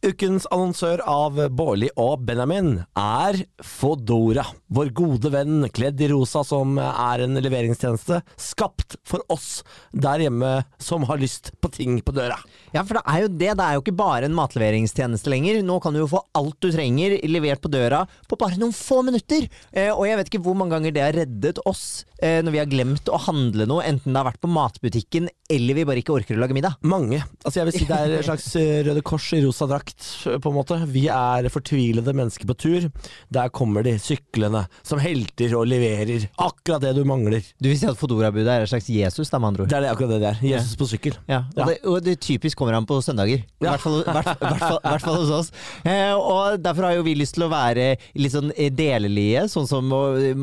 Ukens annonsør av Bårli og Benjamin er Fodora. Vår gode venn kledd i rosa som er en leveringstjeneste skapt for oss der hjemme som har lyst på ting på døra. Ja, for det er jo det. Det er jo ikke bare en matleveringstjeneste lenger. Nå kan du jo få alt du trenger levert på døra på bare noen få minutter. Eh, og jeg vet ikke hvor mange ganger det har reddet oss eh, når vi har glemt å handle noe, enten det har vært på matbutikken eller vi bare ikke orker å lage middag. Mange. Altså jeg vil si det er et slags eh, Røde Kors i rosa drakt, på en måte. Vi er fortvilede mennesker på tur. Der kommer de syklende, som helter og leverer akkurat det du mangler. Du vil si at Fodora-budet er en slags Jesus, da, med andre ord? Det er det akkurat det det er. Jesus på sykkel. Ja, og. Det, og det typisk kommer han på søndager. I hvert fall, hvert, hvert, fall, hvert fall hos oss. Eh, og Derfor har jo vi lyst til å være litt sånn eh, delelige, sånn som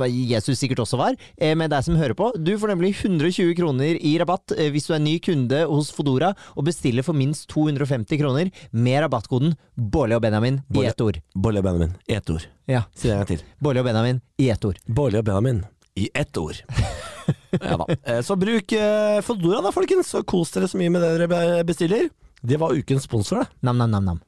Jesus sikkert også var, eh, med deg som hører på. Du får nemlig 120 kroner i rabatt eh, hvis du er ny kunde hos Fodora og bestiller for minst 250 kroner med rabattkoden Bårli og Benjamin i ett ord. Bårli og Benjamin i ett ord. Ja, Si det en gang til. Bårli og Benjamin i ett ord. Bårli og Benjamin i ett ord. ja da. Eh, Så bruk eh, Fodora da, folkens, og kos dere så mye med det dere bestiller. Det var ukens sponsor, det. Nam,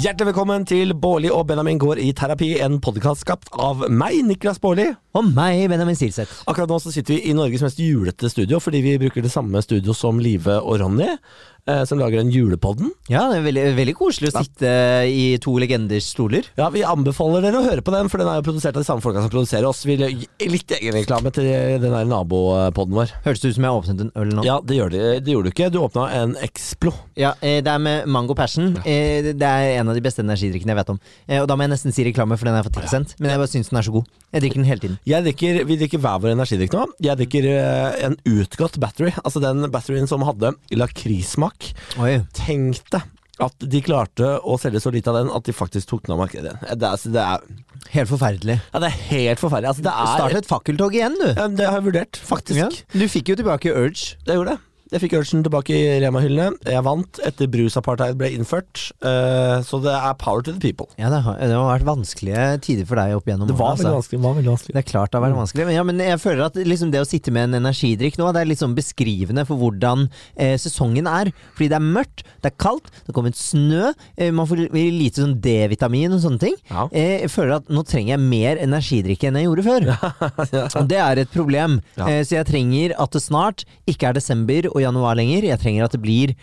Hjertelig velkommen til Bårli og Benjamin går i terapi, en podkast skapt av meg, Niklas Bårli. Og meg, Benjamin Silseth. Akkurat nå så sitter vi i Norges mest julete studio, fordi vi bruker det samme studio som Live og Ronny, eh, som lager den julepodden. Ja, det er veldig, veldig koselig å sitte i to legenders stoler. Ja, Vi anbefaler dere å høre på den, for den er jo produsert av de samme folka som produserer oss. Vi litt egenreklame til den der nabopodden vår. Hørtes det ut som jeg åpnet en øl nå? Ja, det, gjør det, det gjorde du ikke. Du åpna en Explo. Ja, eh, det er med Mango Passion. Eh, Det er en av de beste energidrikkene jeg vet om. Eh, Og da må jeg nesten si reklame, for den har jeg fått tilsendt. Men jeg bare syns den er så god. Jeg drikker den hele tiden. Jeg drikker, vi drikker hver vår energidrikk nå. Jeg drikker eh, en utgått battery, altså den batterien som hadde lakrissmak. Oi. Tenk deg at de klarte å selge så lite av den at de faktisk tok den av markedet igjen. Det er, altså, det er, Helt forferdelig. ja, det er helt forferdelig. Altså, det, Start er, et fakkeltog igjen, du. Ja, det har jeg vurdert, faktisk. Ja. Du fikk jo tilbake Urge. Jeg gjorde det. Jeg fikk Urgen tilbake i Rema-hyllene. Jeg vant etter brusapartheid ble innført. Eh, så det er power to the people. Ja, det har, det har vært vanskelige tider for deg opp igjennom Det var veldig altså. vanskelig. Det var veldig vanskelig. Det er klart det har vært vanskelig. Men, ja, men jeg føler at liksom det å sitte med en energidrikk nå, det er sånn beskrivende for hvordan eh, sesongen er. Fordi det er mørkt, det er kaldt, det har kommet snø, eh, man får lite sånn D-vitamin og sånne ting. Ja. Eh, jeg føler at nå trenger jeg mer energidrikke enn jeg gjorde før. Og det er et problem. Ja. Eh, så jeg trenger at det snart ikke er desember og januar lenger. Jeg trenger at det blir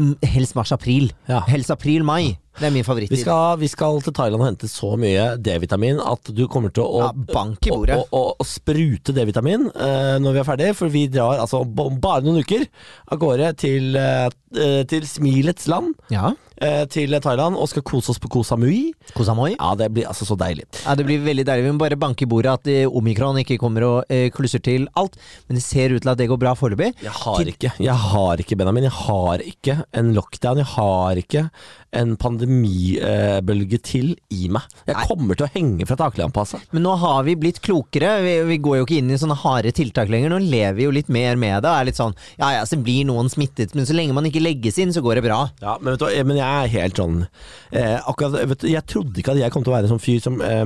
mm, helst mars-april. Ja. Helst april-mai. Det er min Vi skal, vi skal til Thailand og hente så mye D-vitamin at du kommer til å Ja, å, å, å sprute D-vitamin uh, når vi er ferdig, for vi drar altså bare noen uker av gårde til, eh, til smilets land, Ja. Eh, til Thailand, og skal kose oss på Koh Samui. Koh Samui. Ja, det blir altså så deilig. Ja, Det blir veldig deilig. Vi må bare banke i bordet at eh, omikron ikke kommer og eh, klusser til alt. Men det ser ut til at det går bra foreløpig. Jeg har ikke, jeg har ikke, Benjamin, jeg har ikke en lockdown, jeg har ikke en pandemibølge til i meg. Jeg kommer til å henge fra taklampa. Men nå har vi blitt klokere. Vi, vi går jo ikke inn i sånne harde tiltak lenger. Nå lever vi jo litt mer med det. Og er litt sånn ja ja, så blir noen smittet, men så lenge man ikke legges inn, så går det bra. Ja, men, vet du, men jeg er helt sånn eh, akkurat, vet du, Jeg trodde ikke at jeg kom til å være en sånn fyr som eh,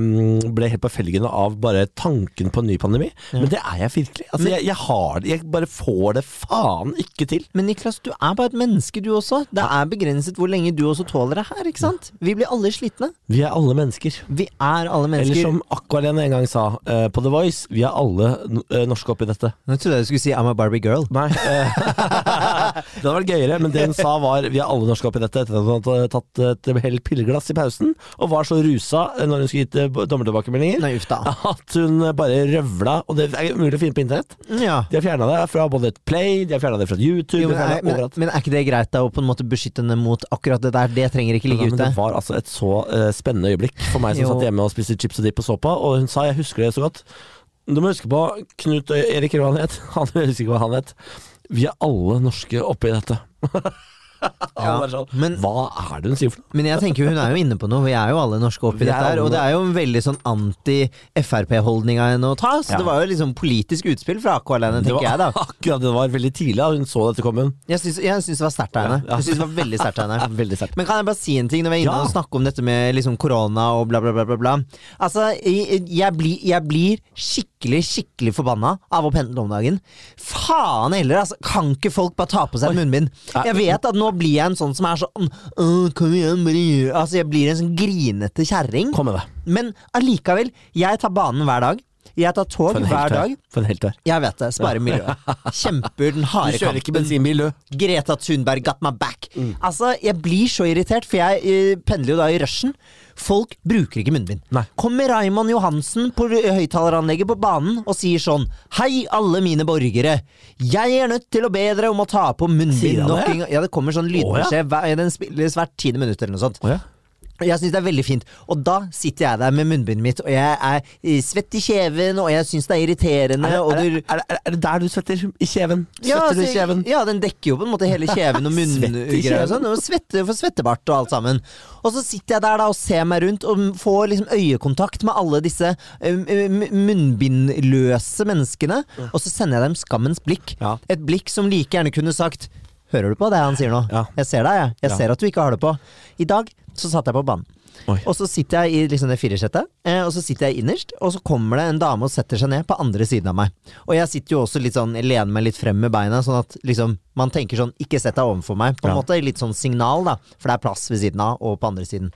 ble helt på felgen av bare tanken på en ny pandemi, men det er jeg virkelig. Altså, jeg, jeg har det, jeg bare får det faen ikke til. Men Niklas, du er bare et menneske du også. Det er begrenset hvor lenge du også tåler det her, ikke sant? Vi blir alle slitne. Vi er alle mennesker. Vi er alle mennesker. Eller som Aqualene en gang sa eh, på The Voice, vi er alle eh, norske oppi dette. Nå trodde jeg du skulle si I'm a Barbie girl. Nei. eh, det hadde vært gøyere, men det hun sa var vi er alle norske oppi dette etter at hun hadde tatt et helt pilleglass i pausen, og var så rusa eh, når hun skulle gitt eh, dommertilbakemeldinger. Nei, uff da. At hun bare røvla, og det er umulig å finne på internett. Ja. De har fjerna det fra både Play, de har fjerna det fra YouTube, Jo, de men, er, fjernet men, men er ikke det greit da å på en måte beskytte henne mot akkurat det der? Det trenger ikke ligge ute. det var altså et så uh, spennende øyeblikk for meg som Jo. satt hjemme og spiste chips og dipp og så på, og hun sa, jeg husker det så godt Du må huske på Knut Erik, eller han het. Han husker ikke hva han het. Vi er alle norske oppi dette. Er sånn, men- Hva er det hun sier for noe? Men jeg tenker hun er jo inne på noe, vi er jo alle norske oppi dette her. Og det er jo en veldig sånn anti-Frp-holdning av henne å ta, så Ja. det var jo liksom politisk utspill fra var tenker jeg da. akkurat det var veldig tidlig da hun så dette komme. Jeg syns, det var sterkt av henne. Ja, ja. Jeg synes det var veldig sterkt av henne. Men kan jeg bare si en ting når vi er inne Ja. og snakker om dette med liksom korona og bla, bla, bla, bla, bla. Altså, jeg, jeg, blir, jeg blir skikkelig, skikkelig forbanna av å pendle om dagen. Faen heller, altså. Kan ikke folk bare ta på seg munnbind? Jeg vet at nå blir jeg en sånn som er sånn «Åh, Kom igjen, bare Altså, jeg blir en sånn grinete kjerring. Kom med det. Men allikevel, jeg tar banen hver dag. Jeg tar tog hver er. dag. For en helt du er. Jeg vet det. Sparer miljøet. Kjemper den Du kjører ikke bensinbil, du. Greta Thunberg got my back. Mm. Altså, jeg blir så irritert, for jeg uh, pendler jo da i rushen. Folk bruker ikke munnbind. Nei. Kommer Raymond Johansen på høyttaleranlegget på banen og sier sånn Hei, alle mine borgere. Jeg er nødt til å be dere om å ta på munnbind nok en gang. Ja, det kommer sånn lydbeskjed. Den spilles hvert tiende minutt eller noe sånt. Oh, ja. Jeg syns det er veldig fint. Og da sitter jeg der med munnbindet mitt, og jeg er svett i kjeven, og jeg syns det er irriterende. Er det, er, det, er, det, er det der du svetter i kjeven? Svetter ja, du i altså, kjeven? ja, den dekker jo på en måte hele kjeven og munngreier og sånn. Svette for svettebart og alt sammen. Og så sitter jeg der da og ser meg rundt og får liksom øyekontakt med alle disse eh, munnbindløse menneskene, og så sender jeg dem skammens blikk. Ja. Et blikk som like gjerne kunne sagt Hører du på det han sier nå? Ja. Jeg ser deg, jeg. Jeg ser at du ikke har det på. I dag så satt jeg på banen. Oi. Og så sitter jeg i liksom det firesettet, eh, og så sitter jeg innerst, og så kommer det en dame og setter seg ned på andre siden av meg. Og jeg sitter jo også litt sånn, jeg lener meg litt frem med beina, sånn at liksom man tenker sånn, ikke sett deg overfor meg, på en Ja. måte litt sånn signal da, for det er plass ved siden av og på andre siden.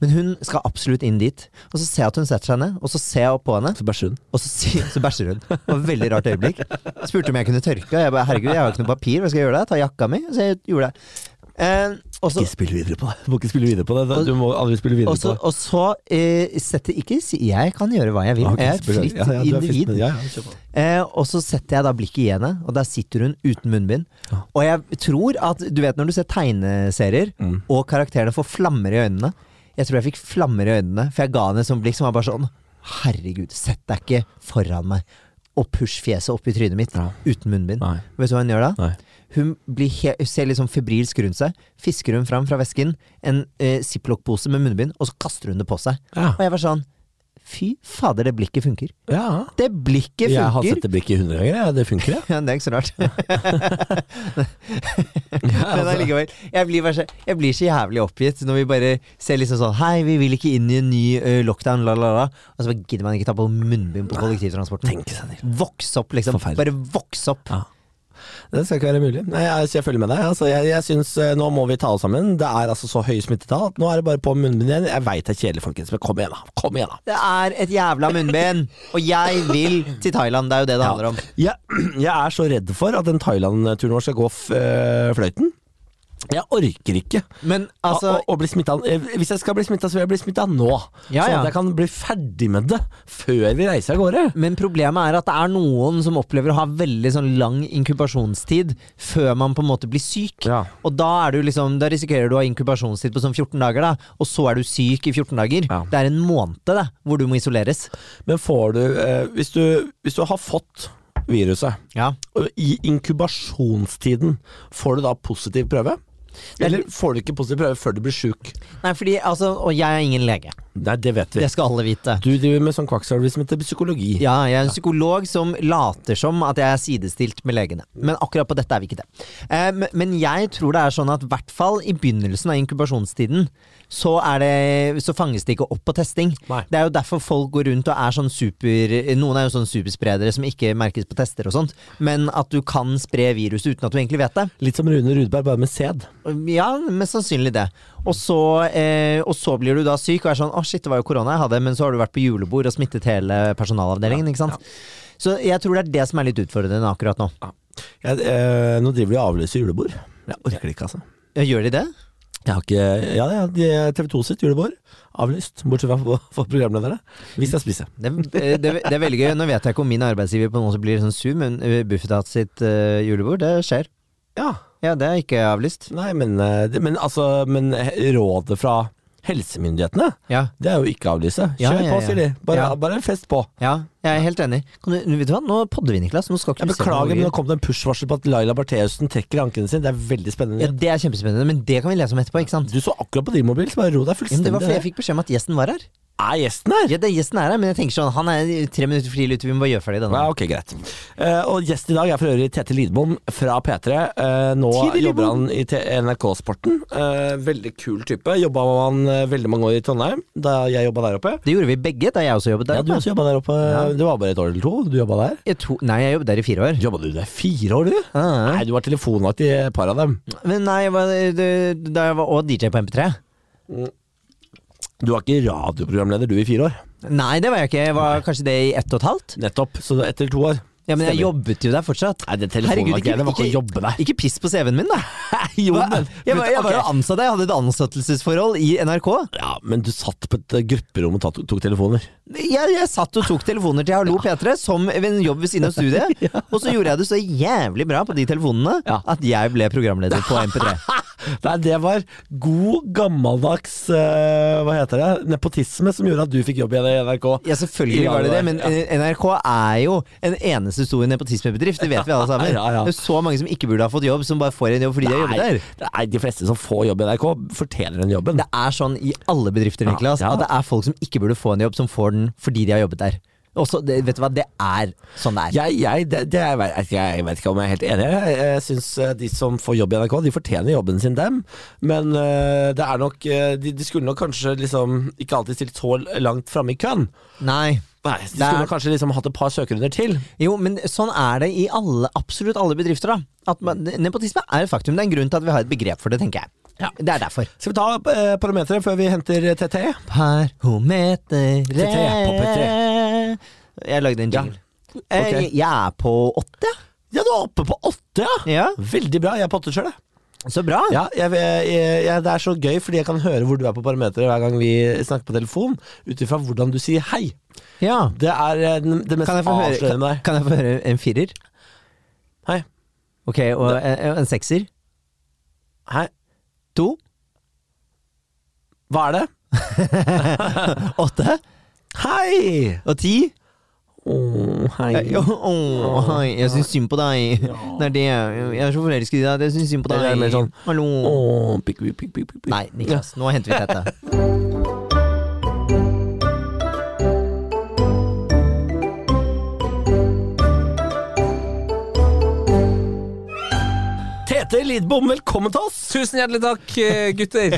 Men hun skal absolutt inn dit, og så ser jeg at hun setter seg ned, og så ser jeg opp på henne, Så bæsjer hun. og så, så bæsjer hun. Det var et veldig rart øyeblikk. Spurte om jeg kunne tørke, og jeg bare herregud, jeg har jo ikke noe papir, hva skal jeg gjøre da? Ta jakka mi? Så jeg gjorde det. Eh, også, Ikke spill videre på det. Du må ikke spille videre på det. Du må aldri spille videre også, på det. og så eh, setter ikke si Jeg kan gjøre hva jeg vil. Jeg er et fritt ja, ja, individ. Ja. Eh, og så setter jeg da blikket i henne, og der sitter hun uten munnbind. Og jeg tror at Du vet når du ser tegneserier, Mm. og karakterene får flammer i øynene. Jeg tror jeg fikk flammer i øynene, for jeg ga henne et sånt blikk som var bare sånn Herregud, sett deg ikke foran meg og push fjeset opp i trynet mitt Ja. uten munnbind. Nei. Vet du hva hun gjør da? Nei. Hun blir he hun ser litt sånn febrilsk rundt seg. Fisker hun fram fra vesken en eh, ziplock-pose med munnbind, og så kaster hun det på seg. Ja. Og jeg var sånn Fy fader, det blikket funker. ja. Det blikket Jeg har sett det blikket hundre ganger. Ja. Det funker, ja. Ja, det er ikke så rart. Men allikevel. Jeg blir, så, jeg blir så jævlig oppgitt når vi bare ser liksom sånn Hei, vi vil ikke inn i en ny uh, lockdown, la, la, la. Og så gidder man ikke ta på munnbind på kollektivtransporten. Tenk seg. Voks opp, liksom. Bare voks opp. Ja. Det skal ikke være mulig. Nei, jeg, jeg følger med deg. Altså, jeg, jeg synes, eh, Nå må vi ta oss sammen. Det er altså så høye smittetall at nå er det bare på munnbind igjen. Jeg veit det er kjedelig, folkens, men kom igjen, da. Kom igjen, da. Det er et jævla munnbind! Og jeg vil til Thailand, det er jo det det handler om. Jeg, jeg er så redd for at den Thailand-turen vår skal gå øh, fløyten. Jeg orker ikke Men altså å, å, bli smitta. Hvis jeg skal bli smitta, så vil jeg bli smitta nå. Ja, Sånn at jeg kan bli ferdig med det før vi reiser av gårde. Men problemet er at det er noen som opplever å ha veldig sånn lang inkubasjonstid før man på en måte blir syk. Ja. Og da, er du liksom, da risikerer du å ha inkubasjonstid på sånn 14 dager, da, og så er du syk i 14 dager. Ja. Det er en måned da, hvor du må isoleres. Men får du eh, hvis, du hvis du har fått viruset Ja. I inkubasjonstiden, får du da positiv prøve? Eller får du ikke positiv prøve før du blir sjuk? Nei, fordi, altså, og jeg er ingen lege. Nei, det vet vi. Det skal alle vite. Du driver med sånn kvakksalveri som heter psykologi. Ja, jeg er en psykolog som later som at jeg er sidestilt med legene. Men akkurat på dette er vi ikke det. Eh, men- jeg tror det er sånn at i hvert fall i begynnelsen av inkubasjonstiden, så, er det, så fanges det ikke opp på testing. Nei. Det er jo derfor folk går rundt og er sånn super Noen er jo sånn superspredere som ikke merkes på tester og sånt, men at du kan spre viruset uten at du egentlig vet det. Litt som Rune Rudberg, bare med sæd. Ja, mest sannsynlig det. Og så, eh, og så blir du da syk og er sånn Å, shit, det var jo korona jeg hadde, men så har du vært på julebord og smittet hele personalavdelingen, ikke sant. Så jeg tror det er det som er litt utfordrende akkurat nå. Jeg, eh, nå driver de og avlyser julebord. Jeg orker det ikke, altså. Gjør de det? Jeg har ikke Ja, ja de- TV 2 sitt julebord avlyst. Bortsett fra for, for programlederne. Hvis jeg spiser. Det, det, det er veldig gøy. Nå vet jeg ikke om min arbeidsgiver på noe som blir sånn sur, men eh, Bufetat sitt uh, julebord, det skjer. Ja. Ja, det er ikke avlyst. Nei, men, eh, men altså Men rådet fra Helsemyndighetene, Ja. det er jo ikke avlyse. Ja, Kjør ja, på, sier de. Bare, Ja. bare fest på. ja, jeg er helt enig. Kan du, vet du hva, nå podder vi, Niklas. Nå skal ikke Jeg beklager, men nå kom det en push-varsel på at Laila Bertheussen trekker ankene sine. Det er veldig spennende. ja, Det er kjempespennende, men det kan vi lese om etterpå, ikke sant? Du så akkurat på din mobil, så bare ro deg fullstendig. men det var fordi jeg fikk beskjed om at gjesten var her. Er gjesten her? Ja, det er gjesten er her, men jeg tenker sånn, han er tre minutter tidlig vi må bare gjøre ferdig denne. Ja, ok, greit. Uh, og gjest i dag er for øvrig Tete Lidbom fra P3. Uh, nå Tete Lidbom. jobber han i NRK-sporten. Uh, veldig kul type. Jobba han eh, veldig mange år i Trondheim, da jeg jobba der oppe. Det gjorde vi begge da jeg også jobbet der. Ja, du også jobba der oppe. Ja. Det var bare et år eller to du jobba der. Jeg to, nei, jeg jobbet der i fire år. Jobba du der fire år, du? Ah. Nei, du var telefonvakt i et par av dem. Men nei, jeg var, det, da jeg var også DJ på MP3. Du var ikke radioprogramleder du i fire år. Nei, det var jeg ikke. Jeg var kanskje det i ett og et halvt. Nettopp. Så etter to år. Ja, Men jeg Stemmer. jobbet jo der fortsatt. Nei, det Herregud, ikke- det var ikke å ikke- jobbe der. Ikke piss på CV-en min, da. jo, Hva? men Jeg var, jeg var jo ansatt der, jeg hadde et ansettelsesforhold i NRK. Ja, men du satt på et eh, grupperom og tok, tok telefoner. Jeg, jeg satt og tok telefoner til Hallo P3 som en jobb ved siden av studiet. Og så gjorde jeg det så jævlig bra på de telefonene Ja. at jeg ble programleder på MP3. Nei, det var god, gammeldags eh, Hva heter det? Nepotisme som gjorde at du fikk jobb i NRK. Ja, selvfølgelig var det det, men eh, NRK er jo en eneste stor nepotismebedrift, det vet vi alle sammen. Ja, ja. Det er så mange som ikke burde ha fått jobb, som bare får en jobb fordi de har jobbet der. er de fleste som får jobb i NRK, fortjener den jobben. Det er sånn i alle bedrifter, Niklas, at det er folk som ikke burde få en jobb, som får den fordi de har jobbet der. Også, det, vet du hva, det er sånn det er. Jeg, jeg, det, det, jeg, vet, jeg vet ikke om jeg er helt enig. Jeg, jeg syns de som får jobb i NRK, de fortjener jobben sin, dem. Men uh, det er nok uh, de, de skulle nok kanskje liksom ikke alltid stilt så langt framme i køen. Nei. Nei, De skulle er- kanskje liksom hatt et par søkerunder til. Jo, men sånn er det i alle, absolutt alle bedrifter, da. At man, nepotisme er et faktum. Det er en grunn til at vi har et begrep for det, tenker jeg. Ja. Det er derfor. Skal vi ta eh, parometeret før vi henter TT? Parometeret TT P3. Jeg lagde en Ja. jingle. Ok. Eh, Jeg er på åtte. Ja, du er oppe på åtte, ja! Ja, Veldig bra. Jeg er på åtte sjøl, jeg. Så bra. Ja, jeg, jeg, jeg, det er så gøy, fordi jeg kan høre hvor du er på parameteret hver gang vi snakker på telefon, ut ifra hvordan du sier hei. Ja. Det er eh, den- det mest Kan høre, avslørende kan, der. kan jeg få høre en firer? Hei. Ok, og en, en sekser? Hei. To? Hva er det? Åtte? Hei! Og ti? Åh, hei. Eh, Åh, hei, jeg syns synd på deg. Det er det. Jeg er så forelsket i deg. Jeg syns synd på deg. sånn, Hallo. Åh, pik, pikk, pikk, pikk, pikk. Nei, Niklas, nå henter vi dette. Tete Lidbom, velkommen til oss! Tusen hjertelig takk, eh, gutter.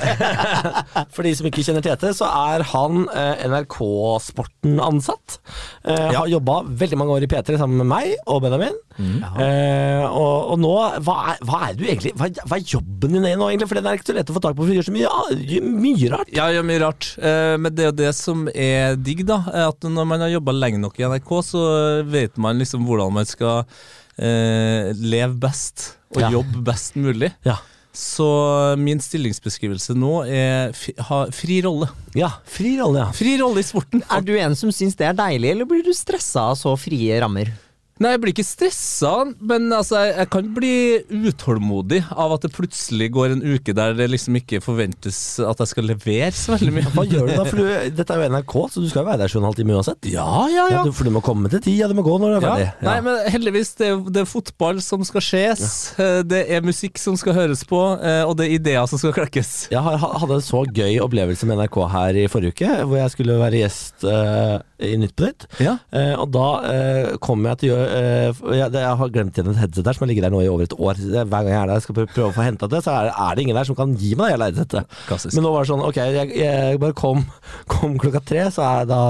For de som ikke kjenner Tete, så er han eh, NRK-sporten-ansatt. Ja. Har jobba veldig mange år i P3 sammen med meg og Benjamin. Eh, og, og nå, hva er, hva er du egentlig hva, hva er jobben din nå, egentlig? For den er ikke så lett å få tak på, for du gjør så mye, ja, mye rart. Ja, gjør mye rart. Eh, Men det er jo det som er digg, da. er At når man har jobba lenge nok i NRK, så vet man liksom hvordan man skal eh, leve best og Ja. jobb best mulig. Ja. Så min stillingsbeskrivelse nå er fi, ha fri rolle. ja, fri rolle, ja. Fri rolle i sporten. Er du en som syns det er deilig, eller blir du stressa av så frie rammer? Nei, jeg blir ikke stressa, men altså, jeg, jeg kan bli utålmodig av at det plutselig går en uke der det liksom ikke forventes at jeg skal levere så veldig mye. Hva gjør du da? For du, dette er jo NRK, så du skal jo være der sju og en halv time uansett. Ja, ja, ja. du, for du må komme til ti, ja, du må gå når du er Ja. ferdig. Nei, men heldigvis, det er, det er fotball som skal skjes. eh, Det er musikk som skal høres på, eh, og det er ideer som skal klekkes. Jeg hadde en så gøy opplevelse med NRK her i forrige uke, hvor jeg skulle være gjest uh, i Nytt på Nytt. Ja. Uh, og da uh, kom jeg til å gjøre jeg, jeg har glemt igjen et headset der som har ligget der nå i over et år. Er- hver gang jeg er der jeg skal prøve, å få henta det, så er, er det ingen der som kan gi meg det hele headsetet. Klassisk. Men nå var det sånn, ok, jeg, jeg bare kom, kom klokka tre, så er da,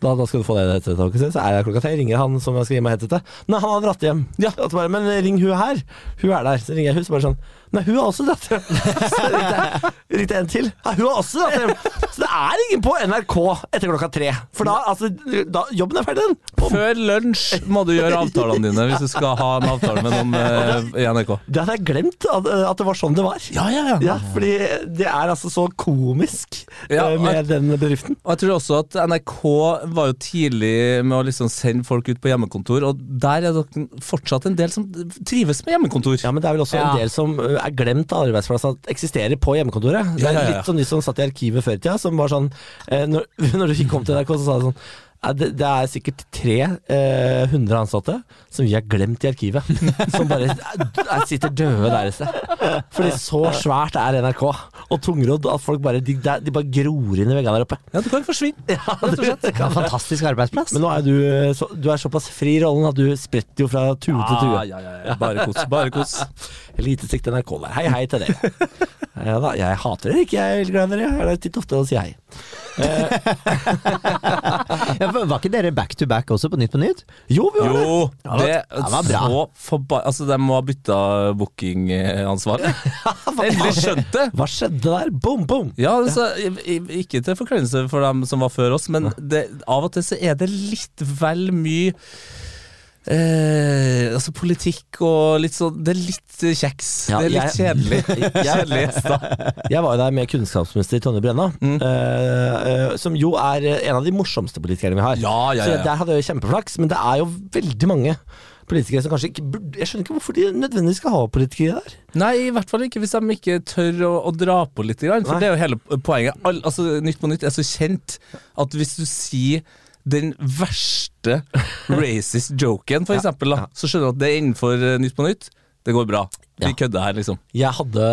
da, da skal du få det headsetet. Så er jeg klokka tre, ringer han som jeg skal gi meg headsetet. Nei, han har dratt hjem. Ja, bare, Men ring hun her. Hun er der. Så ringer jeg hun, så bare sånn Nei, hun har også dratt hjem. Så ringte jeg, jeg en til. Nei, hun har også dratt hjem. Så det er ingen på NRK etter klokka tre. For da, altså, da jobben er ferdig, den. Bom. Før lunsj må du gjøre avtalene dine hvis du skal ha en avtale med noen eh, i NRK. Det hadde jeg glemt, at, at det var sånn det var. Ja, ja, ja. Ja, fordi det er altså så komisk Ja, eh, med den bedriften. Og jeg tror også at NRK var jo tidlig med å liksom sende folk ut på hjemmekontor, og der er det fortsatt en del som trives med hjemmekontor. Ja, men det er vel også Ja. en del som ø, er glemt av arbeidsplassen at eksisterer på hjemmekontoret. Det er litt sånn de som satt i arkivet før i tida, som var sånn eh, når, når du kom til NRK, så sa de sånn det, det er sikkert tre eh, hundre ansatte som vi har glemt i arkivet. Som bare er, sitter døde der et sted. Fordi så svært er NRK og tungrodd at folk bare de, de bare gror inn i veggene der oppe. Ja, du kan forsvinne. Ja, rett og slett. Fantastisk arbeidsplass. Men nå er du, eh, så, du er såpass fri i rollen at du spretter jo fra tue til tue. Ja, ja, ja. Bare kos. Bare kos. Lite til NRK der. Hei, hei til dere. Ja da, jeg hater dere ikke, jeg er glad i dere. Jeg er titt ofte å si hei. Ja, var ikke dere back to back også på Nytt på Nytt? Jo, vi var det. Jo, det det var bra. så forba... Altså, de må ha bytta bookingansvar. Endelig skjønt det! Hva skjedde der? Bom, bom! Ja, altså, Ikke til forkleinelse for dem som var før oss, men det, av og til så er det litt vel mye Eh, altså politikk og litt sånn Det er litt eh, kjeks. Ja, det er litt kjedelig. Kjedelig. Jeg var jo der med kunnskapsminister Tonje Brenna, Mm. eh, eh, som jo er eh, en av de morsomste politikerne vi har. Ja, ja, Så der hadde jeg jo kjempeflaks, men det er jo veldig mange politikere som kanskje ikke burde Jeg skjønner ikke hvorfor de nødvendigvis skal ha politikere der. Nei, i hvert fall ikke hvis de ikke tør å, å dra på litt. For Nei. det er jo hele poenget. All, altså, Nytt på Nytt er så kjent at hvis du sier den verste racist joken, for eksempel, da, så skjønner du at det er innenfor eh, Nytt på Nytt. Det går bra. Vi Ja. kødder her, liksom. Jeg hadde,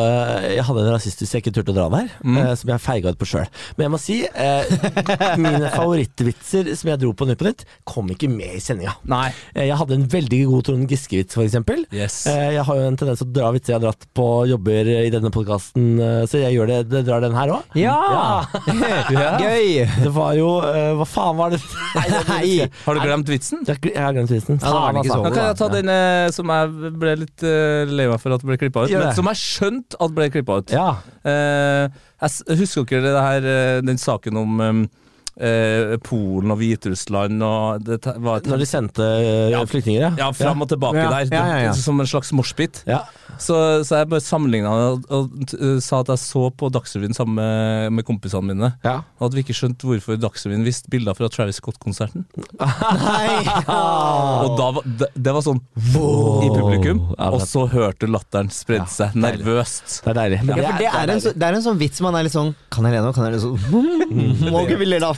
jeg hadde en rasistisk jeg ikke turte å dra der, Mm. eh, som jeg feiga ut på sjøl. Men jeg må si, eh, mine favorittvitser som jeg dro på Nytt på Nytt, kom ikke med i sendinga. Nei. Eh, Jeg hadde en veldig god Trond Giske-vits, for eksempel. Yes. Eh, Jeg har jo en tendens til å dra vitser jeg har dratt på jobber i denne podkasten, så jeg gjør det, det drar den her òg. Ja! Gøy! Det var jo eh, Hva faen var det? Nei, det- Nei. Har du glemt vitsen? Jeg har glemt vitsen. Ja, Faen, så Da kan jeg ta Ja. den eh, som jeg ble litt uh, lei meg for at ble klippa ut, men som jeg skjønte at ble klippa ut. Ja. Eh, jeg husker dere det her, eh, den saken om eh, Polen og Hviterussland og det var et, Når de sendte eh, Ja. flyktninger, Ja, fram og tilbake Ja, der. ja, ja, ja. det- Som en slags moshpit. Ja. Så, så jeg bare sammenligna og, og og sa at jeg så på Dagsrevyen sammen med, med kompisene mine. ja. Og at vi ikke skjønte hvorfor Dagsrevyen viste bilder fra Travis Scott-konserten. Og da var, det, det var sånn i publikum, Ja, og så hørte latteren spredde Ja, seg nervøst. Det er deilig. Ja, det er, en, det er en sånn vits man er litt sånn Kan jeg le nå? Kan jeg le sånn Må ikke vi le da?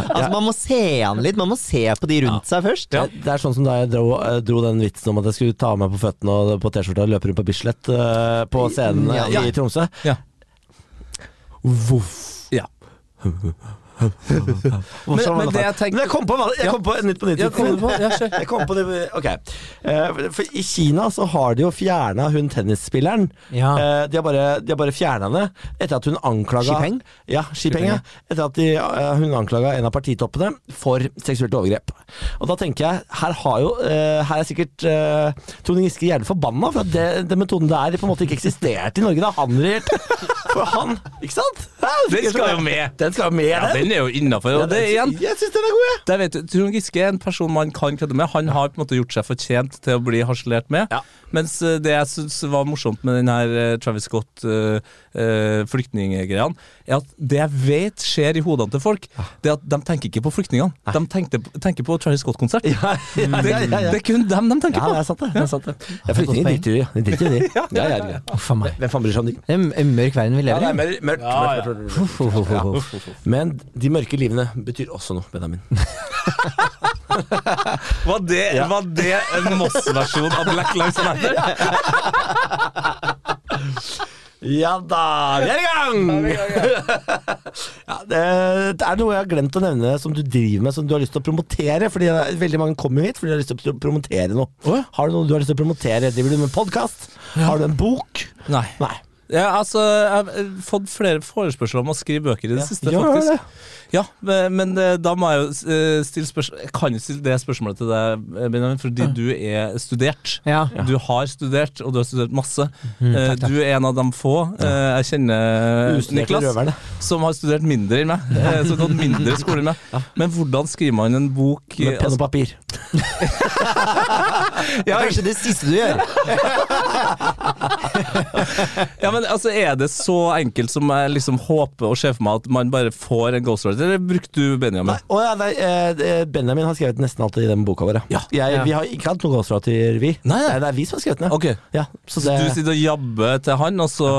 Altså Man må se an litt, man må se på de rundt seg først. Ja. Det er sånn som da jeg dro, eh, dro den vitsen om at jeg skulle ta av meg på føttene og på T-skjorta og løpe rundt på Bislett uh, på scenen eh, ja. i Tromsø. Ja. Voff. Ja. Men- men det jeg tenker- Men jeg kom på, jeg kom på Nytt på Nytt. Jeg kom på? Jeg kom på det, ok Eh, For i Kina så har de jo fjerna hun tennisspilleren Ja. Eh, De har bare, de har bare fjerna henne Etter at hun anklaga Xipeng? Ja, Xipeng, ja. Etter at de, eh, hun anklaga en av partitoppene For seksuelt overgrep Og da tenker jeg Her har jo Her er sikkert Trond Giske jævlig forbanna For at det, den metoden der på en måte ikke eksisterte i Norge Da han regjerte For han, ikke sant? Ja, Den skal jo med. Den skal med Ja, den er jo innafor. Ja, Jeg synes den er god, jeg der vet du, Trond Giske er en person man kan kødde med. Han har på en måte gjort seg fortjent til å bli harselert med. Ja. Mens eh, det jeg syns var morsomt med den her eh, Travis Scott uh, flyktninggreiene, er at det jeg vet skjer i hodene til folk, det er at de tenker ikke på flyktningene. De tenker, tenker på Travis Scott-konsert. ja, ja, Det, ja, ja, ja. det er kun dem de tenker Ja, på. det er sant det. det, er sant det. Ja, flyktninger driter jo i. Ja, ja, ja. Hvem faen bryr seg om de? Det er en mørk verden vi lever er i. Ja. Men de mørke livene betyr også noe, Benjamin. Var det, Ja. var det en Moss-versjon av Black Lives Matter? Ja da, vi er i gang! ja, det, det er noe jeg har glemt å nevne som du driver med, som du har lyst til å promotere. Fordi er- veldig mange kommer hit fordi de har lyst til å promotere noe. Har du noe du har lyst til å promotere? Driver du med podkast? Har du en bok? Nei. Nei. Ja, altså, jeg har eh, fått flere forespørsler om å skrive bøker i det siste, ja, faktisk. det. Ja, men men, eh, da må jeg jo eh, stille spørsmål Jeg kan jo stille det spørsmålet til deg, Benjamin, fordi du er studert. Ja. Du har studert, og du har studert masse. Mm, takk, takk. Du er en av de få jeg kjenner, Niklas, røverne. som har studert mindre enn meg. Som har gått mindre skole enn meg. Men hvordan skriver man en bok Med penn altså, og papir. Det er kanskje det siste du gjør. Ja, men altså, Er det så enkelt som jeg liksom håper og ser for meg at man bare får en ghostwriter, eller brukte du Benjamin? Nei, å ja, nei, eh, Benjamin har skrevet nesten alltid i den boka vår. Ja. Jeg, Ja. Vi har ikke hatt noen ghostwriter, vi. Nei, nei. det er vi som har skrevet den. ja. Ok, Ja, så Så du sitter og jabber til han, og så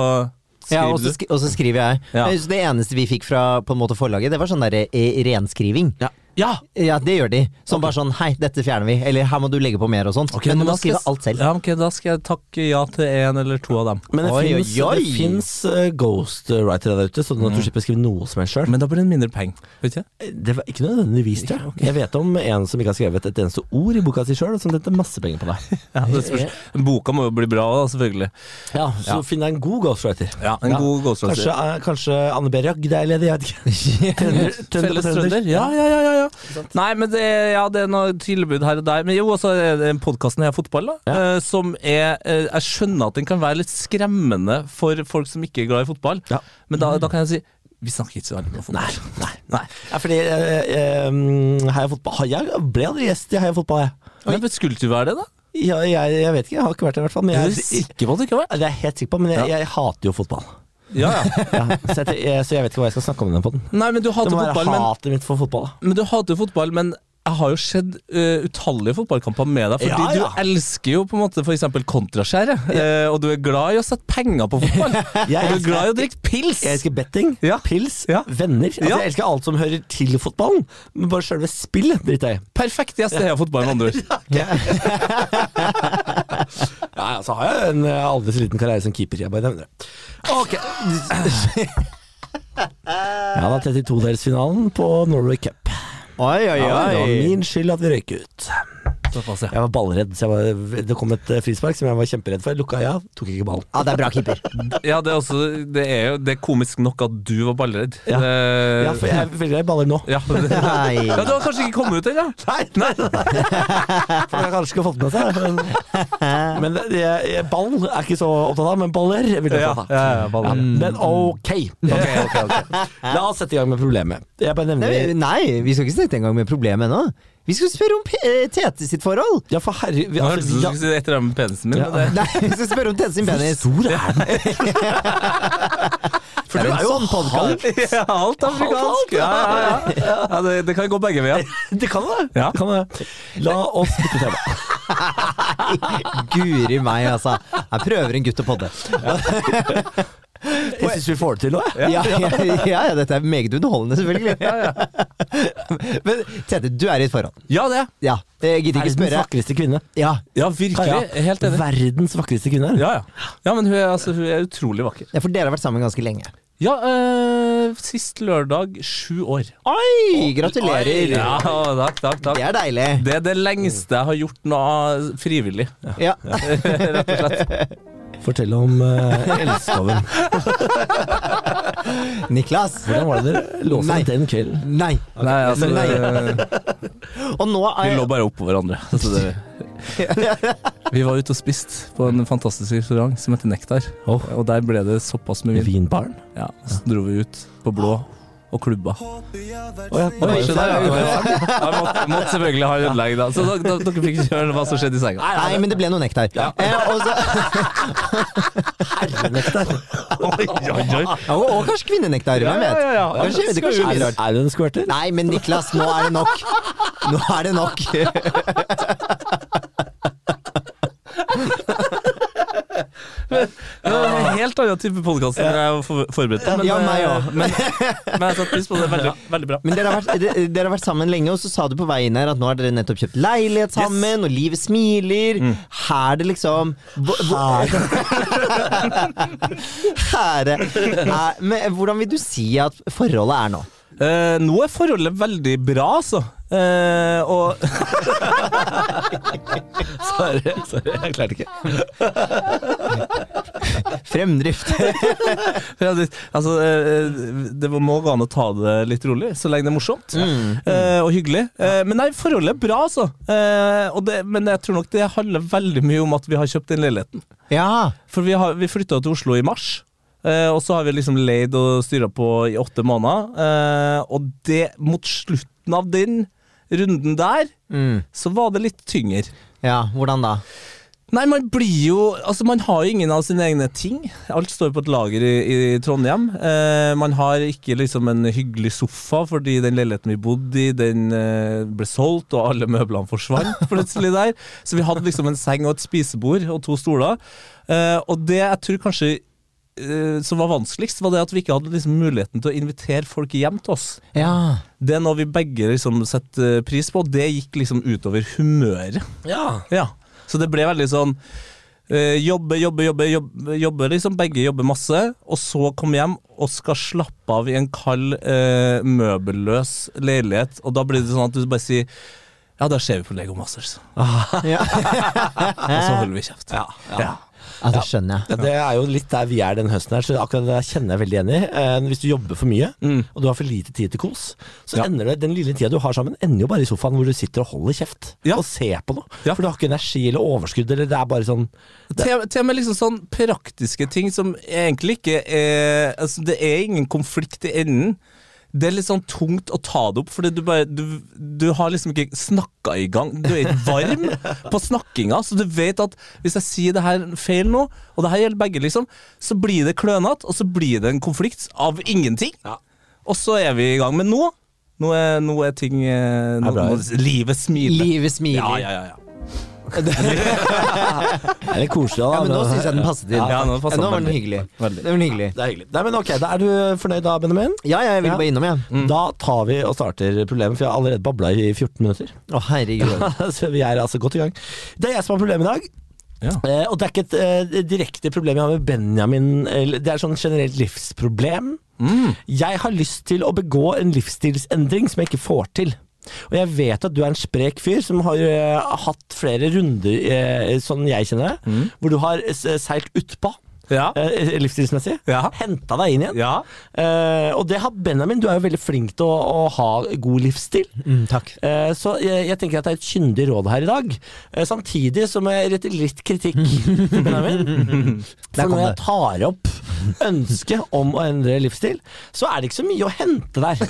Ja, og så skriver jeg. Ja. Eh, det eneste vi fikk fra på en måte forlaget, det var sånn der eh, renskriving. ja. Ja! Ja, det gjør de. Som bare sånn hei, dette fjerner vi. Eller her må du legge på mer og sånt. Okay, men du må skrive alt selv. Ja, ok, Da skal jeg takke ja til en eller to av dem. Men det fins finnes, eh, ghostwritere der ute, sånn at du slipper å skrive noe som helst sjøl. Men da blir det mindre penger. Vet ikke? Det var ikke nødvendigvis, tror jeg. Jeg vet om en som ikke har skrevet et eneste ord i boka si sjøl, og som tjente masse penger på deg. Ja, det. Boka må jo bli bra, da, selvfølgelig. Ja, Så Ja. finn deg en god ghostwriter. Ja, En god ghostwriter. Kanskje, eh, kanskje Anne B. Ragde er ledig, jeg vet ikke. Felles trønder? Ja, ja, ja. ja, ja. Nei, men det, ja, det er noe tilbud her og der. Men jo, også er det podkasten Heia Fotball, da. Ja. eh, som er eh, Jeg skjønner at den kan være litt skremmende for folk som ikke er glad i fotball. Ja. Men da, da kan jeg si vi snakker ikke så veldig mye om fotball. Nei, nei. Ja, fordi eh, eh, Heia Fotball Jeg ble aldri gjest i Heia Fotball, jeg. Men skulle du være det, da? Ja, jeg, jeg vet ikke, jeg har ikke vært der i hvert fall. Men Er jeg, du sikker på at du ikke har vært det er jeg helt sikker på, men jeg, Ja. jeg hater jo fotball. Ja, ja. Ja, så, jeg, jeg, så jeg vet ikke hva jeg skal snakke om den podden. Nei, men du hater fotball, men, mitt for fotball. Da. men du hater fotball, men jeg har jo sett uh, utallige fotballkamper med deg, fordi Ja, ja. du elsker jo på en måte f.eks. kontraskjæret, eh, og du er glad i å sette penger på fotball. Og du er glad i å drikke pils. Jeg elsker betting, Ja. pils, Ja. venner. Altså, Ja. Jeg elsker alt som hører til fotballen, men bare selve spillet driter jeg i. Perfekt gjest i Heia Fotball, med andre ord. Ja, så har jeg en eh, aldri så liten karriere som keeper. Jeg bare nevner det. Ok. Ja, da 32-delsfinalen på Norway Cup. Oi, oi, Ja, det var oi. min skyld at vi røyk ut. Såpass, ja. Jeg var ballredd, så jeg var, det kom et eh, frispark som jeg var kjemperedd for. Jeg lukka øya, tok ikke ballen. Ja, det er bra keeper. Ja, det er, også, det er jo det er komisk nok at du var ballredd. Ja. Det, Ja, for jeg føler deg baller nå. ja, det, Nei. ja, du har kanskje ikke kommet ut ennå? Nei, nei, nei. For jeg kanskje ikke fått med seg. Men, men det, jeg, ball er ikke så opptatt av, men baller vil jeg Ja, opptatt av. ja, ja, baller. Ja, men ok. La oss sette i gang med problemet. Jeg bare Nei, nei, vi skal ikke sette i gang med problemet ennå. Vi skal spørre om P eh, Tete sitt forhold. Ja, for herre vi, altså, vi, du si et eller annet med penisen min. Ja. det- Nei, vi skal spørre om Tete sin Hvor penis. stor er den? For det er jo sånn halvt Ja, alt afrikansk. Ja, ja, ja. ja det, det kan gå begge veier. Det kan det. Ja. kan det. La oss bytte tema. Guri meg, altså. Jeg prøver en gutt å podde. Jeg syns vi får det til nå. Ja, ja, ja, dette er meget underholdende, selvfølgelig. Men Tete, du er i et forhold. Ja, det. Ja, jeg gidder ikke Verdens vakreste kvinne. Ja, Ja, virkelig. Helt enig. Verdens vakreste kvinne. Ja, ja. ja men hun er, altså, hun er utrolig vakker. ja, for dere har vært sammen ganske lenge. Ja, øh, sist lørdag sju år. Oi, gratulerer. Ja, takk, takk, takk. Det er deilig. Det er det lengste jeg har gjort noe frivillig. Ja. Rett og slett. Fortell om uh, elskoven. Niklas. Hvordan var det dere lå sammen den kvelden? Nei. Nei, altså Nei. det- Og nå Vi er lå bare oppå hverandre. Altså, det, vi var ute og spiste på en fantastisk restaurant som heter Nektar. Oh. Og der ble det såpass med vin. Vinbaren? Ja, så dro vi ut på blå og klubba. Oh, ja, Oi, ja. Jeg måtte, måtte selvfølgelig ha ødelegg, da. Så da, da, dere fikk ikke høre hva som skjedde i senga. Nei, men det ble noe nektar. Eh, og, så, Herrenektar. Oi, oi, oi. og, og kanskje kvinnenektar, hvem vet? Ja, ja, ja. Kanskje, det kanskje Er, det, er du en squirter? Nei, men Niklas, nå er det nok. Nå er det nok. Det var en helt annen type podkast enn jeg var forberedt på. Men, Ja, meg eh, også. men, men jeg satte pris på det. Veldig, veldig bra. Men dere har, vært, dere, dere har vært sammen lenge, og så sa du på veien her at nå har dere nettopp kjøpt leilighet sammen, og livet smiler. Her det liksom Her er, men Hvordan vil du si at forholdet er nå? Eh, nå er forholdet veldig bra, altså. Eh, og Sorry, sorry, jeg klarte ikke. Fremdrift. Fremdrift. altså, eh, det må gå an å ta det litt rolig, så lenge det er morsomt eh, og hyggelig. Uh, men nei, forholdet er bra, altså. Eh, det, men jeg tror nok det handler veldig mye om at vi har kjøpt den leiligheten. Ja. For vi, har- vi flytta til Oslo i mars. Uh, og så har vi liksom leid og styra på i åtte måneder. Uh, og det, mot slutten av den runden der, Mm. så var det litt tyngre. Ja, hvordan da? Nei, man blir jo Altså, man har jo ingen av sine egne ting. Alt står på et lager i, i Trondheim. Eh, man har ikke liksom en hyggelig sofa, fordi den leiligheten vi bodde i, den eh, ble solgt, og alle møblene forsvant plutselig der. Så vi hadde liksom en seng og et spisebord og to stoler. Eh, og det jeg tror kanskje eh, som var vanskeligst, var det at vi ikke hadde liksom muligheten til å invitere folk hjem til oss. Ja. Det er noe vi begge liksom setter pris på, og det gikk liksom utover humøret. Ja. Ja, så det ble veldig sånn øh, Jobbe, jobbe, jobbe, jobbe, jobbe liksom. Begge jobber masse, og så komme hjem og skal slappe av i en kald, øh, møbelløs leilighet. Og da blir det sånn at du bare sier Ja, da ser vi på Lego Masters. ja. Og så holder vi kjeft. Ja, ja. Ja, det skjønner jeg. Ja, det er jo litt der vi er den høsten her, så akkurat det kjenner jeg veldig igjen i. Eh, hvis du jobber for mye, Mm. og du har for lite tid til kos, så Ja. ender det, den lille tida du har sammen, ender jo bare i sofaen hvor du sitter og holder kjeft Ja. og ser på noe. Ja. For du har ikke energi eller overskudd, eller det er bare sånn til og med liksom sånn praktiske ting som egentlig ikke er altså Det er ingen konflikt i enden. Det er litt sånn tungt å ta det opp, fordi du bare Du, du har liksom ikke snakka i gang. Du er ikke varm på snakkinga, så du vet at hvis jeg sier det her feil nå, og det her gjelder begge, liksom, så blir det klønete, og så blir det en konflikt av ingenting. Ja. Og så er vi i gang. Men nå nå er, nå er ting eh, nå, nå, Livet smiler. Livet smiler. Ja, ja, ja, ja. Det er litt koselig. Da, Ja, men nå syns jeg den passet inn. Ja, nå passer nå var den hyggelig. Veldig. Det var hyggelig. Det er hyggelig. Nei, men ok, da Er du fornøyd da, Benjamin? Ja, jeg vil Ja. bare innom, jeg. Da tar vi og starter problemet, for jeg har allerede babla i 14 minutter. Å, herregud. så vi er altså godt i gang. Det er jeg som har problemet i dag. Ja. Eh, og det er ikke et eh, direkte problem jeg har med Benjamin, det er sånn generelt livsproblem. Mm. Jeg har lyst til å begå en livsstilsendring som jeg ikke får til. Og jeg vet at du er en sprek fyr som har uh, hatt flere runder, uh, sånn jeg kjenner det, Mm. hvor du har seilt utpå Ja. eh, livsstilsmessig. Ja. Henta deg inn igjen. ja. Eh, og det har Benjamin. Du er jo veldig flink til å, å ha god livsstil. Mm, takk. Eh, Så jeg, jeg tenker at det er et kyndig råd her i dag. Eh, Samtidig som jeg retter litt kritikk til Benjamin. For når jeg tar opp ønsket om å endre livsstil, så er det ikke så mye å hente der.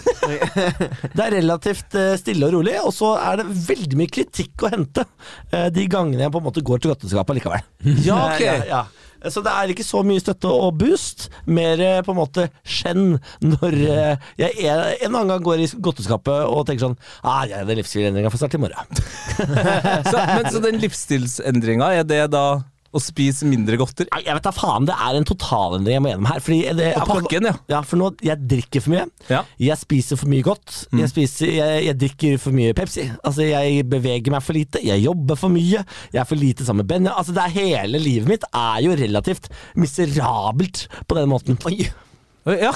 Det er relativt eh, stille og rolig, og så er det veldig mye kritikk å hente eh, de gangene jeg på en måte går til godteskapet likevel. Ja, ok. Ja, ja. Så det er ikke så mye støtte og boost, mer eh, på en måte skjenn når eh, jeg en, en annen gang går i godteskapet og tenker sånn ah, ja, Den livsstilsendringa får starte i morgen. Så, men så den livsstilsendringa, er det da å spise mindre godteri? Nei, Jeg vet da faen, det er en totalendring jeg må gjennom her. Fordi det, Og pakken, ja. Ja, for nå, jeg drikker for mye. Ja. Jeg spiser for mye godt. Jeg, spiser, jeg, jeg drikker for mye Pepsi. Altså, jeg beveger meg for lite. Jeg jobber for mye. Jeg er for lite sammen med Benja. Altså, det er hele livet mitt er jo relativt miserabelt på den måten. Oi. Ja,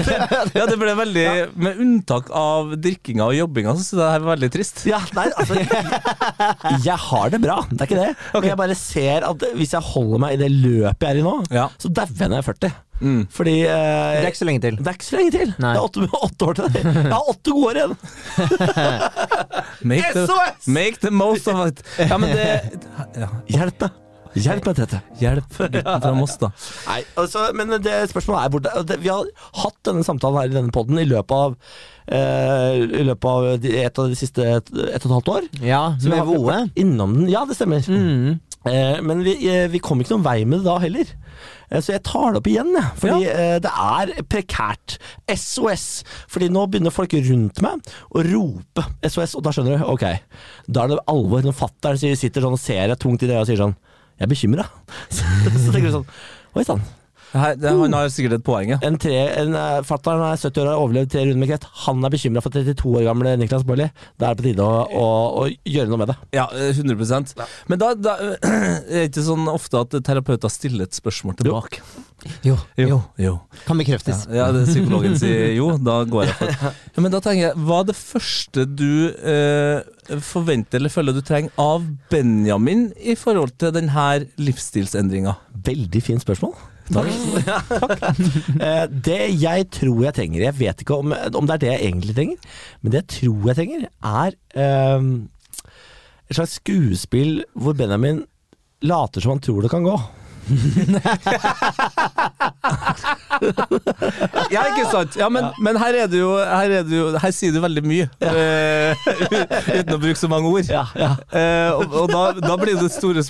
ja, det ble veldig Med unntak av drikkinga og jobbinga, så syns jeg det her var veldig trist. Ja, nei, altså Jeg har det bra, det er ikke det. Men jeg bare ser at hvis jeg holder meg i det løpet jeg er i nå, Ja. så dauer jeg når jeg er 40. Mm. Fordi eh, Det er ikke så lenge til. det er ikke så lenge til. Nei. Det er åtte, åtte år til det. Jeg har åtte gode år igjen. Make the, make the most of it. Ja, men det ja. Hjelp meg. Hjelp meg, Tete. Hjelp gutten fra Moss, da. Nei, altså, men det spørsmålet er hvor det, det, Vi har hatt denne samtalen her i denne poden i løpet av eh, I løpet av et av de siste et, et og et halvt år. Ja, Så vi med VOE. Innom den. Ja, det stemmer. Mm. Eh, men vi, eh, vi kom ikke noen vei med det da heller. Eh, Så jeg tar det opp igjen, jeg. Fordi eh, det er prekært. SOS. Fordi nå begynner folk rundt meg å rope SOS, og da skjønner du, ok, da er det alvor. Når fatter'n sitter sånn og ser deg tungt i det og sier sånn Jeg er bekymra. Så, så tenker du sånn Oi sann. Her, det, han har sikkert et poeng, ja. En, tre, en uh, Fatter'n er 70 år og har overlevd tre runder med kreft. Han er bekymra for 32 år gamle Niklas Baarli. Da er det på tide å, å, å gjøre noe med det. Ja, 100 ja. Men da, da er det ikke sånn ofte at terapeuter stiller et spørsmål tilbake. Jo, jo. jo. Kan bekreftes. Ja, det psykologen sier jo, da går jeg for ja, Men da tenker jeg, hva er det første du eh, forventer eller føler du trenger av Benjamin i forhold til denne livsstilsendringa? Veldig fint spørsmål. Eh, det jeg tror jeg trenger Jeg vet ikke om, om det er det jeg egentlig trenger, men det jeg tror jeg trenger, er um, et slags skuespill hvor Benjamin later som han tror det kan gå. Ja, ikke sant? Ja, men, men her er det jo Her, er det jo, her sier du veldig mye, eh, uten å bruke så mange ord. Eh, og og da, da blir det store,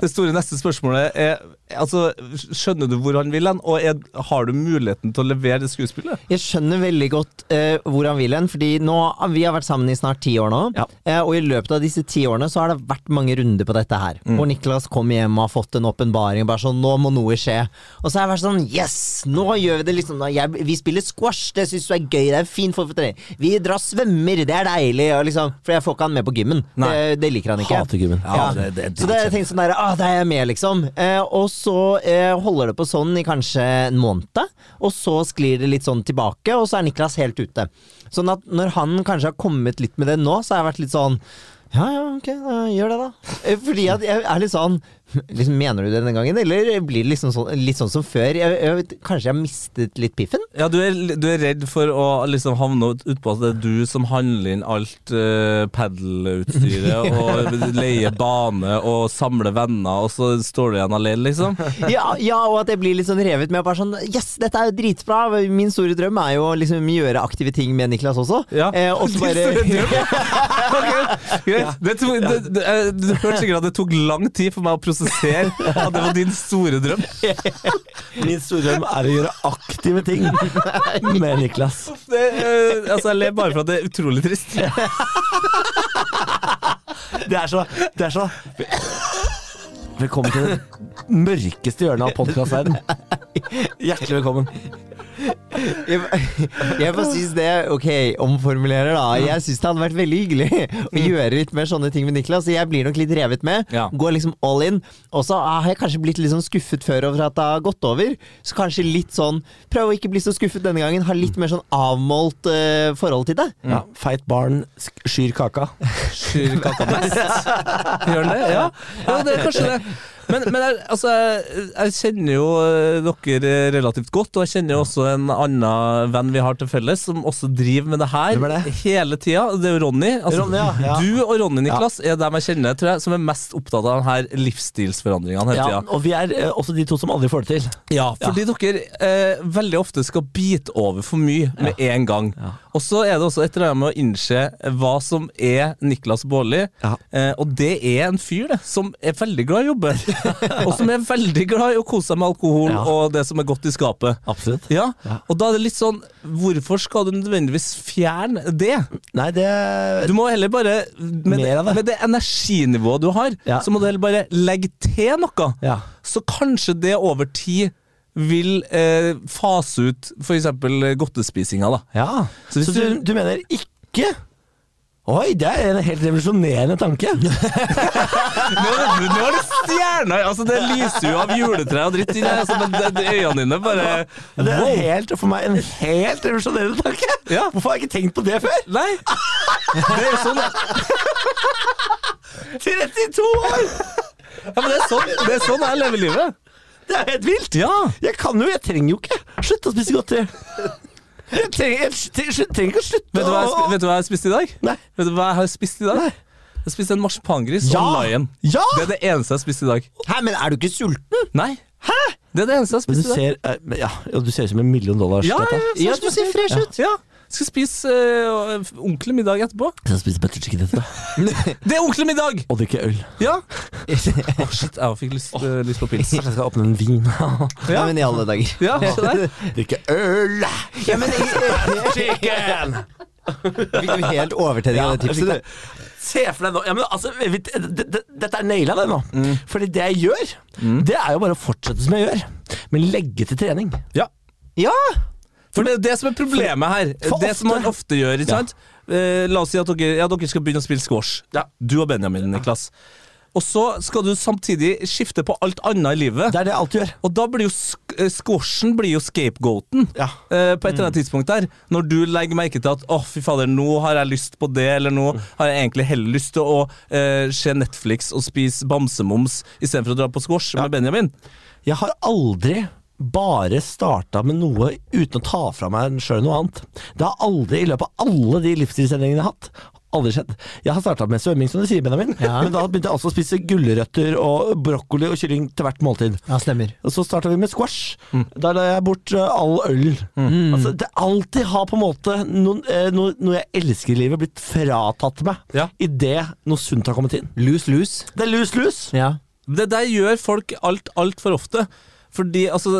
det store neste spørsmålet er, altså, Skjønner du hvor han vil hen, og er, har du muligheten til å levere det skuespillet? Jeg skjønner veldig godt uh, hvor han vil hen, fordi nå, vi har vært sammen i snart ti år nå. Ja. Og i løpet av disse ti årene så har det vært mange runder på dette her. Hvor Niklas kom hjem og har fått en åpenbaring. Bare sånn, nå må noe skje. Og så har jeg vært sånn, yes! Nå gjør vi det liksom. Jeg, vi spiller squash, det syns du er gøy. Det er fin form for trening. Vi drar svømmer, det er deilig. Og liksom, for jeg får ikke han med på gymmen. Det, det liker han ikke. Hater gymmen. Ja, det- det er så det jeg tenkte sånn der, ah, da er jeg med, liksom. Eh, og så eh, holder det på sånn i kanskje en måned, og så sklir det litt sånn tilbake, og så er Niklas helt ute. Sånn at når han kanskje har kommet litt med det nå, så har jeg vært litt sånn ja, ja, ok, gjør det, da. Eh, Fordi jeg er litt sånn liksom, Mener du det denne gangen, eller blir det liksom sånn, litt sånn som før? Jeg, jeg, kanskje jeg har mistet litt piffen? Ja, du er, du er redd for å liksom havne ut- utpå at det er du som handler inn alt uh, padelutstyret og leier bane og samler venner, og så står du igjen alene, liksom? ja, ja, og at jeg blir litt sånn revet med. Bare sånn Yes, dette er jo dritbra! Min store drøm er jo å liksom gjøre aktive ting med Niklas også. Ja. Eh, og så bare okay. greit. Det, det, det, eh, du hørte sikkert at det tok lang tid for meg å prosessere at det var din store drøm. Min store drøm er å gjøre aktive ting med Niklas. Det, eh, altså, jeg ler bare for at det er utrolig trist. Det er så, det er så Velkommen til det mørkeste hjørnet av podkastverdenen. Hjertelig velkommen. Jeg, jeg bare synes det Ok, omformulerer, da. Jeg syns det hadde vært veldig hyggelig å gjøre litt mer sånne ting med Niklas. Jeg blir nok litt revet med. Ja. Går liksom all in. Og så har jeg kanskje blitt litt sånn skuffet før over at det har gått over. Så kanskje litt sånn Prøv å ikke bli så skuffet denne gangen. Ha litt mer sånn avmålt uh, forhold til det. Ja, feit barn skyr kaka. Skyr kaka best. Gjør den det? Ja, ja det er kanskje det. Men, men jeg, altså, jeg, jeg kjenner jo eh, dere relativt godt, og jeg kjenner jo også en annen venn vi har til felles, som også driver med det her er det? hele tida. Det er jo Ronny. Altså, Ronny, ja. Du og Ronny, Niklas, er dem jeg kjenner tror jeg, som er mest opptatt av denne livsstilsforandringene hele Ja, tida. og vi er eh, også de to som aldri får det til. Ja, fordi dere eh, veldig ofte skal bite over for mye med en gang. Og så er det også et eller annet med å innse hva som er Niklas Baarli. Eh, og det er en fyr det, som er veldig glad i å jobbe. og som er veldig glad i å kose seg med alkohol Ja. og det som er godt i skapet. Absolutt. Ja. Og da er det litt sånn Hvorfor skal du nødvendigvis fjerne det? Nei, det Du må heller bare Med, Mer av det. med det energinivået du har, Ja. så må du heller bare legge til noe Ja. så kanskje det over tid vil eh, fase ut f.eks. godtespisinga. da. ja. Så Så, du, du mener ikke Oi, det er en helt revolusjonerende tanke. Nå, nå er det stjerner! Altså, det lyser jo av juletre og dritt her, altså, men det, det, øynene dine bare Det er Wow! helt, for meg en helt revolusjonerende tanke. Ja. Hvorfor har jeg ikke tenkt på det før? Nei! Det er jo sånn, ja. 32 år! ja, men det er sånn, det er sånn jeg lever livet. Det er helt vilt. Ja. Jeg kan jo, jeg trenger jo ikke slutte å spise godteri. Jeg trenger, ikke å slutte Vet du, hva jeg, vet du hva jeg har spist i dag? Nei. Vet du hva jeg har spist i dag? Nei. Jeg har spist en marsipangris Ja! og lion. Ja! Det er det eneste jeg har spist i dag. Hæ, men er du ikke sulten? Nei. Hæ? Det er det eneste jeg har spist i dag. ser, eh, men ja, du ser ut som en million dollar. Ja, ja, Ja, du ser fresh ut. Ja. Skal spise uh, ordentlig middag etterpå. Jeg skal spise butter chicken etterpå. Det er ordentlig middag! Og drikke øl. Ja! Å, shit, jeg fikk lyst, eh, lyst på pils. Kanskje jeg skal åpne en vin. Ja, men i alle dager. Ja, se der. drikke øl! Ja, men Chicken! Fikk du helt overtenning av det tipset, du? Se for deg nå ja, men altså, vi- det- det- Dette er naila, det nå. Fordi det jeg gjør, det er jo bare å fortsette som jeg gjør. Men legge til trening. Ja. Ja! For det er det som er problemet her. Det som man ofte gjør. Ikke sant? Eh, la oss si at dere, ja, dere skal begynne å spille squash. Ja. Du og Benjamin, Niklas. Og så skal du samtidig skifte på alt annet i livet. Det er det jeg alltid gjør. Og da blir jo sk eh, squashen blir jo scapegoaten. Ja. eh, på et eller annet tidspunkt der. Når du legger merke til at å fy fader, nå har jeg lyst på det, eller nå har jeg egentlig heller lyst til å eh, se Netflix og spise bamsemums istedenfor å dra på squash med Benjamin. Jeg har aldri bare starta med noe uten å ta fra meg sjøl noe annet. Det har aldri, i løpet av alle de livsstilsendringene jeg har hatt, aldri skjedd. Jeg har starta med svømming, som du sier, Benjamin. Ja. Men da begynte jeg også å spise gulrøtter og brokkoli og kylling til hvert måltid. Ja, stemmer. Og så starta vi med squash. Der la jeg bort eh, all øl. Altså, det alltid har på en måte noen, eh, noe, noe jeg elsker i livet, blitt fratatt meg Ja. idet noe sunt har kommet inn. Lus-lus. Det er lus-lus. Ja. Det der gjør folk alt altfor ofte. Fordi, altså,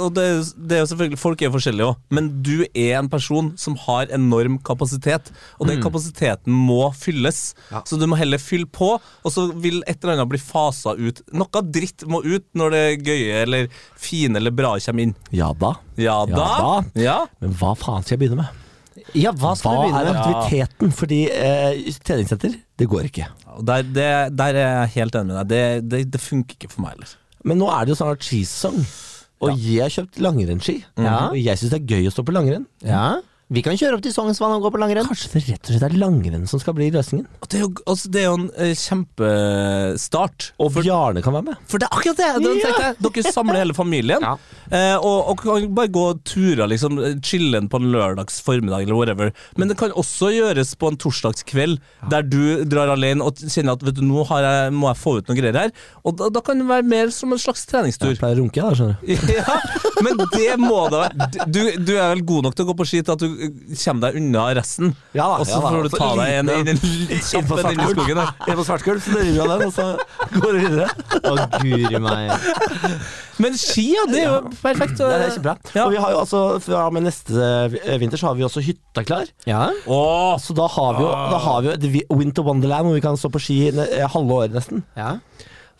og det, det er jo selvfølgelig Folk er jo forskjellige òg, men du er en person som har enorm kapasitet. Og den kapasiteten må fylles. Ja. Så du må heller fylle på, og så vil et eller annet bli fasa ut. Noe dritt må ut når det gøye eller fine eller bra kommer inn. Ja da. Ja Ja da. da. Ja. Men hva faen skal jeg begynne med? ja, hva skal Hva vi begynne er med? aktiviteten? Fordi eh, treningssenter, det går ikke. Der, det, der er jeg helt enig med deg. Det, det, det funker ikke for meg heller. Men nå er det jo snart skisesong. Og jeg har kjøpt langrennsski. Ja. Og jeg syns det er gøy å stå på langrenn. Ja. Vi kan kjøre opp til Sognsvann og gå på langrenn. Kanskje det rett og slett er langrenn som skal bli løsningen? Det er jo, altså, det er jo en uh, kjempestart. Og Bjarne kan være med. For det er akkurat det! det Ja. jeg. Dere samler hele familien, Ja. uh, og, og kan bare gå turer, liksom. Chille'n på en lørdags formiddag eller whatever. Men det kan også gjøres på en torsdagskveld, der du drar alene og kjenner at vet du, nå har jeg, må jeg få ut noe greier her. Og da, da kan det være mer som en slags treningstur. Jeg pleier å runke, da, skjønner du. Ja, men det må da være du, du er vel god nok til å gå på ski til at du eh, kommer deg unna resten? Ja da, og så ja da. får du ta deg en, en, en, Inn kjapp på en inn i skogen. Inn på Svartgulv, så driver vi av den, og så går det videre. Å, guri meg. Men ski, ja, det er jo perfekt. Det er kjempebra. Ja. Og vi har jo altså, fra og med neste vinter så har vi også hytta klar. Ja. Åh, Så da har vi jo, da har vi jo et Winter Wonderland hvor vi kan stå på ski eh, halve året nesten. ja.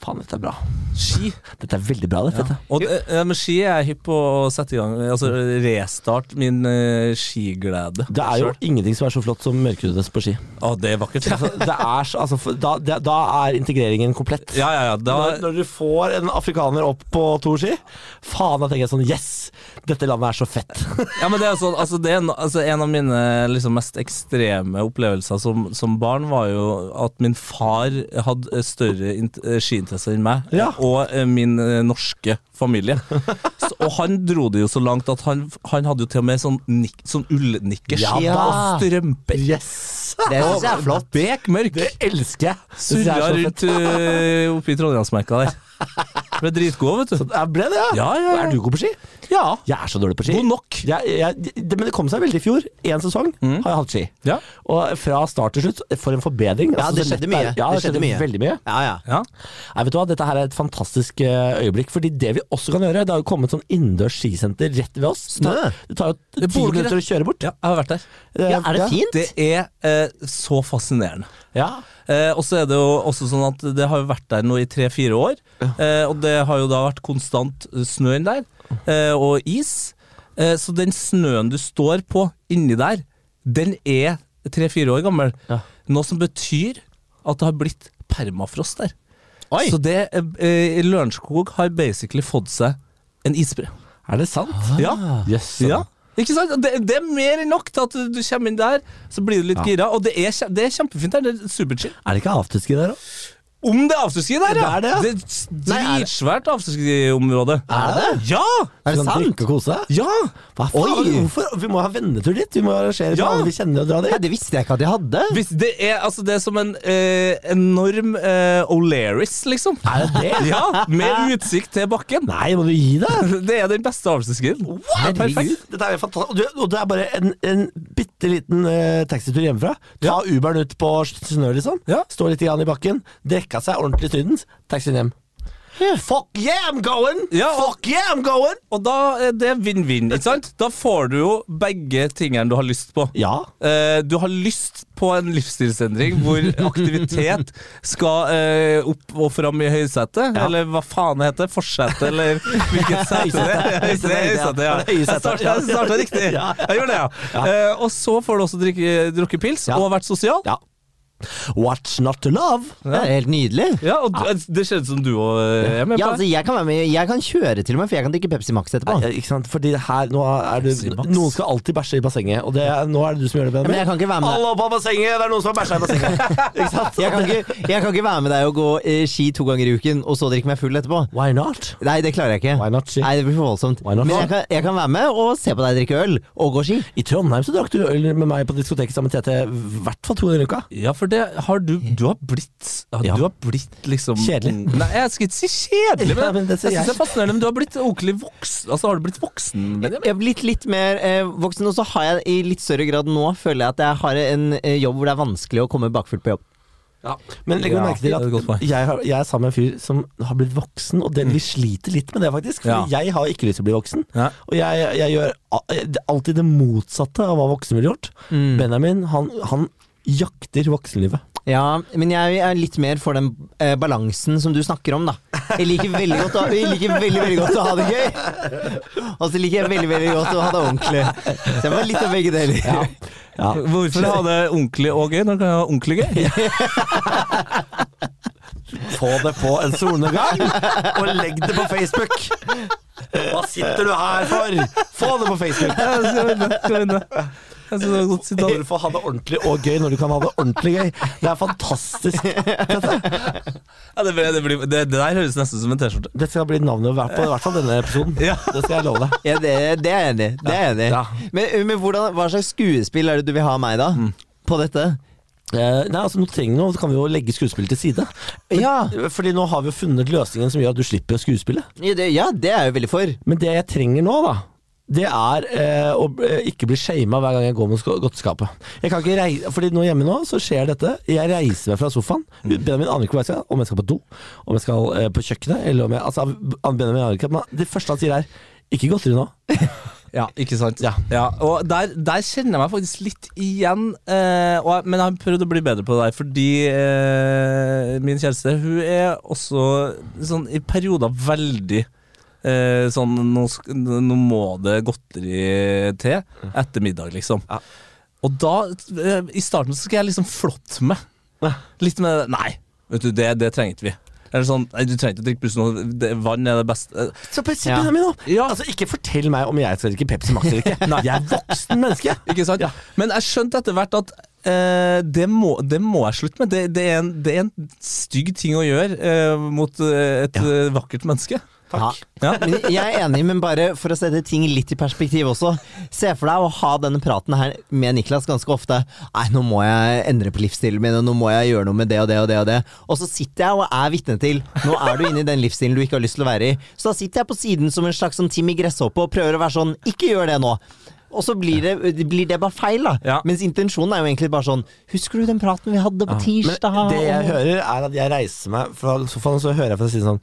Faen, dette er bra. ski. Dette er veldig bra, dette. Og ja, men ski er hypp på å sette i gang Altså restart min uh, skiglede. Det er jo ingenting som er så flott som mørkhudet på ski. Å, det er vakkert. Altså, det er, så- altså, da, det, da er integreringen komplett. Ja, ja, ja. Da, Når, når du får en afrikaner opp på to ski, faen, da tenker jeg sånn Yes! Dette landet er så fett. ja, men det er sånn, altså, det er en, altså, en av mine liksom, mest ekstreme opplevelser som, som barn, var jo at min far hadde større eh, skiinteresse enn meg, Ja. og eh, min eh, norske familie. Så, og han dro det jo så langt at han, han hadde jo til og med sånn, nik, sånn ullnikkers Ja og strømper. Yes! Det syns jeg er flott. Bekmørk. Det elsker jeg. Surra rundt uh, oppi Trondheimsmerka der. Ble dritgod, vet du. Jeg ble det, ja. Ja, ja, ja. Er du god på ski? Ja. Jeg er så dårlig på ski. God nok. Jeg, jeg, det, men det kom seg veldig i fjor. Én sesong Mm. har jeg hatt ski. Ja. Og fra start til slutt, for en forbedring. Ja, Altså, det skjedde er- mye. Ja, Det det skjedde mye. veldig mye. Ja, ja. ja. Nei, vet du hva, Dette her er et fantastisk eh, øyeblikk. Fordi det vi også kan gjøre Det har jo kommet sånn innendørs skisenter rett ved oss. Snø. det tar jo ti minutter å kjøre bort. ja, jeg har vært der. Ja, er det fint? Det er eh, så fascinerende. Ja. Eh, og så er det jo også sånn at det har jo vært der nå i tre-fire år. Eh, og det har jo da vært konstant snø inn der, eh, og is. Eh, så den snøen du står på inni der, den er tre-fire år gammel. Ja. Noe som betyr at det har blitt permafrost der. Oi. Så det eh, Lørenskog har basically fått seg en isbre. Er det sant? Ja. Yes, Ja. Ikke sant? Det, det er mer enn nok til at du kommer inn der, så blir du litt Ja. gira. Og det er, det er kjempefint der. Det er superchill. Er det ikke afterski der òg? Om det er afterski der, ja! Det er det, ja. Det er dritsvært afterski-område. Er det? Ja! Er det sant? drikke og kose deg? Ja! Hva faen? Oi. Hvorfor? Vi må ha vennetur dit. Vi må arrangere Ja. alle vi kjenner og dra Nei, Ja, det visste jeg ikke at jeg hadde. Hvis det er, altså, det er som en eh, enorm eh, O'Learys, liksom. Er det det? Ja, Med utsikt til bakken. Nei, må du gi deg? Det er den beste afterskien. Herregud. Dette er fantastisk. Og, det er bare en, en bitte liten eh, taxitur hjemmefra. Ta Uberen ut på snø, liksom. Ja. Stå litt i bakken. Dekka seg ordentlig i Sydens. Taxien hjem. Fuck yeah, I'm going! Ja, og- Fuck yeah, I'm going! Og da er det vinn-vinn, ikke sant? Da får du jo begge tingene du har lyst på. Ja. Eh, du har lyst på en livsstilsendring hvor aktivitet skal eh, opp og fram i høysetet, Ja. eller hva faen det heter? Forsete, eller hvilket sete det er? Høysetet, ja. Jeg starta, riktig. Jeg gjorde det, ja. Eh, og så får du også drukket drukke pils og vært sosial. Ja. What's not to love? Det er helt nydelig. Ja, og du- det skjedde som du òg er med på Ja, altså, jeg kan være med, jeg kan kjøre til og med, for jeg kan drikke Pepsi Max etterpå. Nei, ikke sant? Fordi her, nå er du, Noen skal alltid bæsje i bassenget, og det, nå er det du som gjør det. Ja, men jeg kan ikke være med Alle opp av bassenget! Det er noen som har bæsja i bassenget! ikke sant? Jeg kan, ikke, jeg kan ikke være med deg og gå eh, ski to ganger i uken, og så drikke meg full etterpå. Why not? Nei, det klarer jeg ikke. Why not, ski? Nei, Det blir for voldsomt. Why not? Men jeg kan, jeg kan være med og se på deg drikke øl og gå ski. I Trondheim så drakk du øl med meg på diskoteket sammen med Tete i hvert fall to ganger i uka. Ja, for det har du Du har blitt ja, Ja. Du har blitt liksom Kjedelig. Nei, jeg skal ikke si kjedelig, men, Ja, men det jeg syns det er fascinerende. Men du har blitt ordentlig voksen. Altså, har du blitt voksen? Benjamin? Jeg har blitt litt mer eh, voksen, og så har jeg i litt større grad nå føler jeg at jeg har en eh, jobb hvor det er vanskelig å komme bakfullt på jobb. Men legg Ja, merke til at jeg, har, jeg er sammen med en fyr som har blitt voksen, og den, vi sliter litt med det, faktisk. For Ja. jeg har ikke lyst til å bli voksen. Ja. Og jeg, jeg gjør er alltid det motsatte av hva voksne ville gjort. Benjamin, han, han jakter voksenlivet. Ja, men jeg er litt mer for den eh, balansen som du snakker om, da. Jeg liker veldig godt å, jeg liker veldig, veldig godt å ha det gøy. Og så liker jeg veldig veldig godt å ha det ordentlig. Så jeg var litt av begge deler. Ja. Hvorfor ha det ordentlig og gøy når du kan ha ordentlig gøy? Få det på en solnedgang, og legg det på Facebook! Hva sitter du her for? Få det på Facebook! Det det. Hvorfor ha det ordentlig og gøy når du kan ha det ordentlig gøy? Det er fantastisk. Ja, det, blir- det, blir- det, det der høres nesten ut som en T-skjorte. Dette skal bli navnet på i hvert fall denne episoden. Ja. Det skal jeg love deg. Ja, det, det er jeg enig i. Det er. Ja. Men, men hvordan, hva slags skuespill er det du vil ha av meg, da? På dette? Eh, nei, altså nå trenger nå kan vi jo legge skuespillet til side. Ja, Fordi nå har vi jo funnet løsningen som gjør at du slipper å skuespille. ja, det, ja, det er jeg jo veldig for. Men det jeg trenger nå, da det er eh, å eh, ikke bli shama hver gang jeg går mot godteskapet. Jeg kan ikke reise, fordi nå hjemme nå så skjer dette. Jeg reiser meg fra sofaen. Benjamin aner ikke hvor jeg skal. Om jeg skal på do, om jeg skal eh, på kjøkkenet. Eller om jeg, altså, Benjamin aner ikke, men det første han sier er 'ikke godteri nå'. Ja, ikke sant? Ja. og der, der kjenner jeg meg faktisk litt igjen. Eh, og, men jeg har prøvd å bli bedre på det der, fordi eh, min kjæreste hun er også sånn i perioder veldig eh, sånn nå, nå må det godteri til etter middag, liksom. Ja. Og da, eh, i starten så skal jeg liksom flotte meg. Ja. Litt med Nei, vet du, det, det trengte vi. Eller sånn, nei, Du trenger ikke å drikke Pepsi Max, vann er det beste. Eh, Så Pepsi Ja. min nå! Ja. Altså, ikke fortell meg om jeg skal drikke Pepsi Max eller ikke. Jeg er voksen menneske. Ikke sant? Ja. Men jeg skjønte etter hvert at eh, det, må, det må jeg slutte med. Det, det, er en, det er en stygg ting å gjøre eh, mot eh, et Ja. vakkert menneske. Takk. Ja. Men jeg er enig, men bare for å sette ting litt i perspektiv også. Se for deg å ha denne praten her med Niklas ganske ofte. Nei, nå må jeg endre på livsstilen min, og nå må jeg gjøre noe med det og det og det. Og det Og så sitter jeg og er vitne til Nå er du inne i den livsstilen du ikke har lyst til å være i. Så da sitter jeg på siden som en slags som Timmy Gresshoppe og prøver å være sånn Ikke gjør det nå. Og så blir det, blir det bare feil, da. Ja. Mens intensjonen er jo egentlig bare sånn Husker du den praten vi hadde på Men tirsdag? det jeg hører, er at jeg reiser meg fra sofaen, og så hører jeg fra siden sånn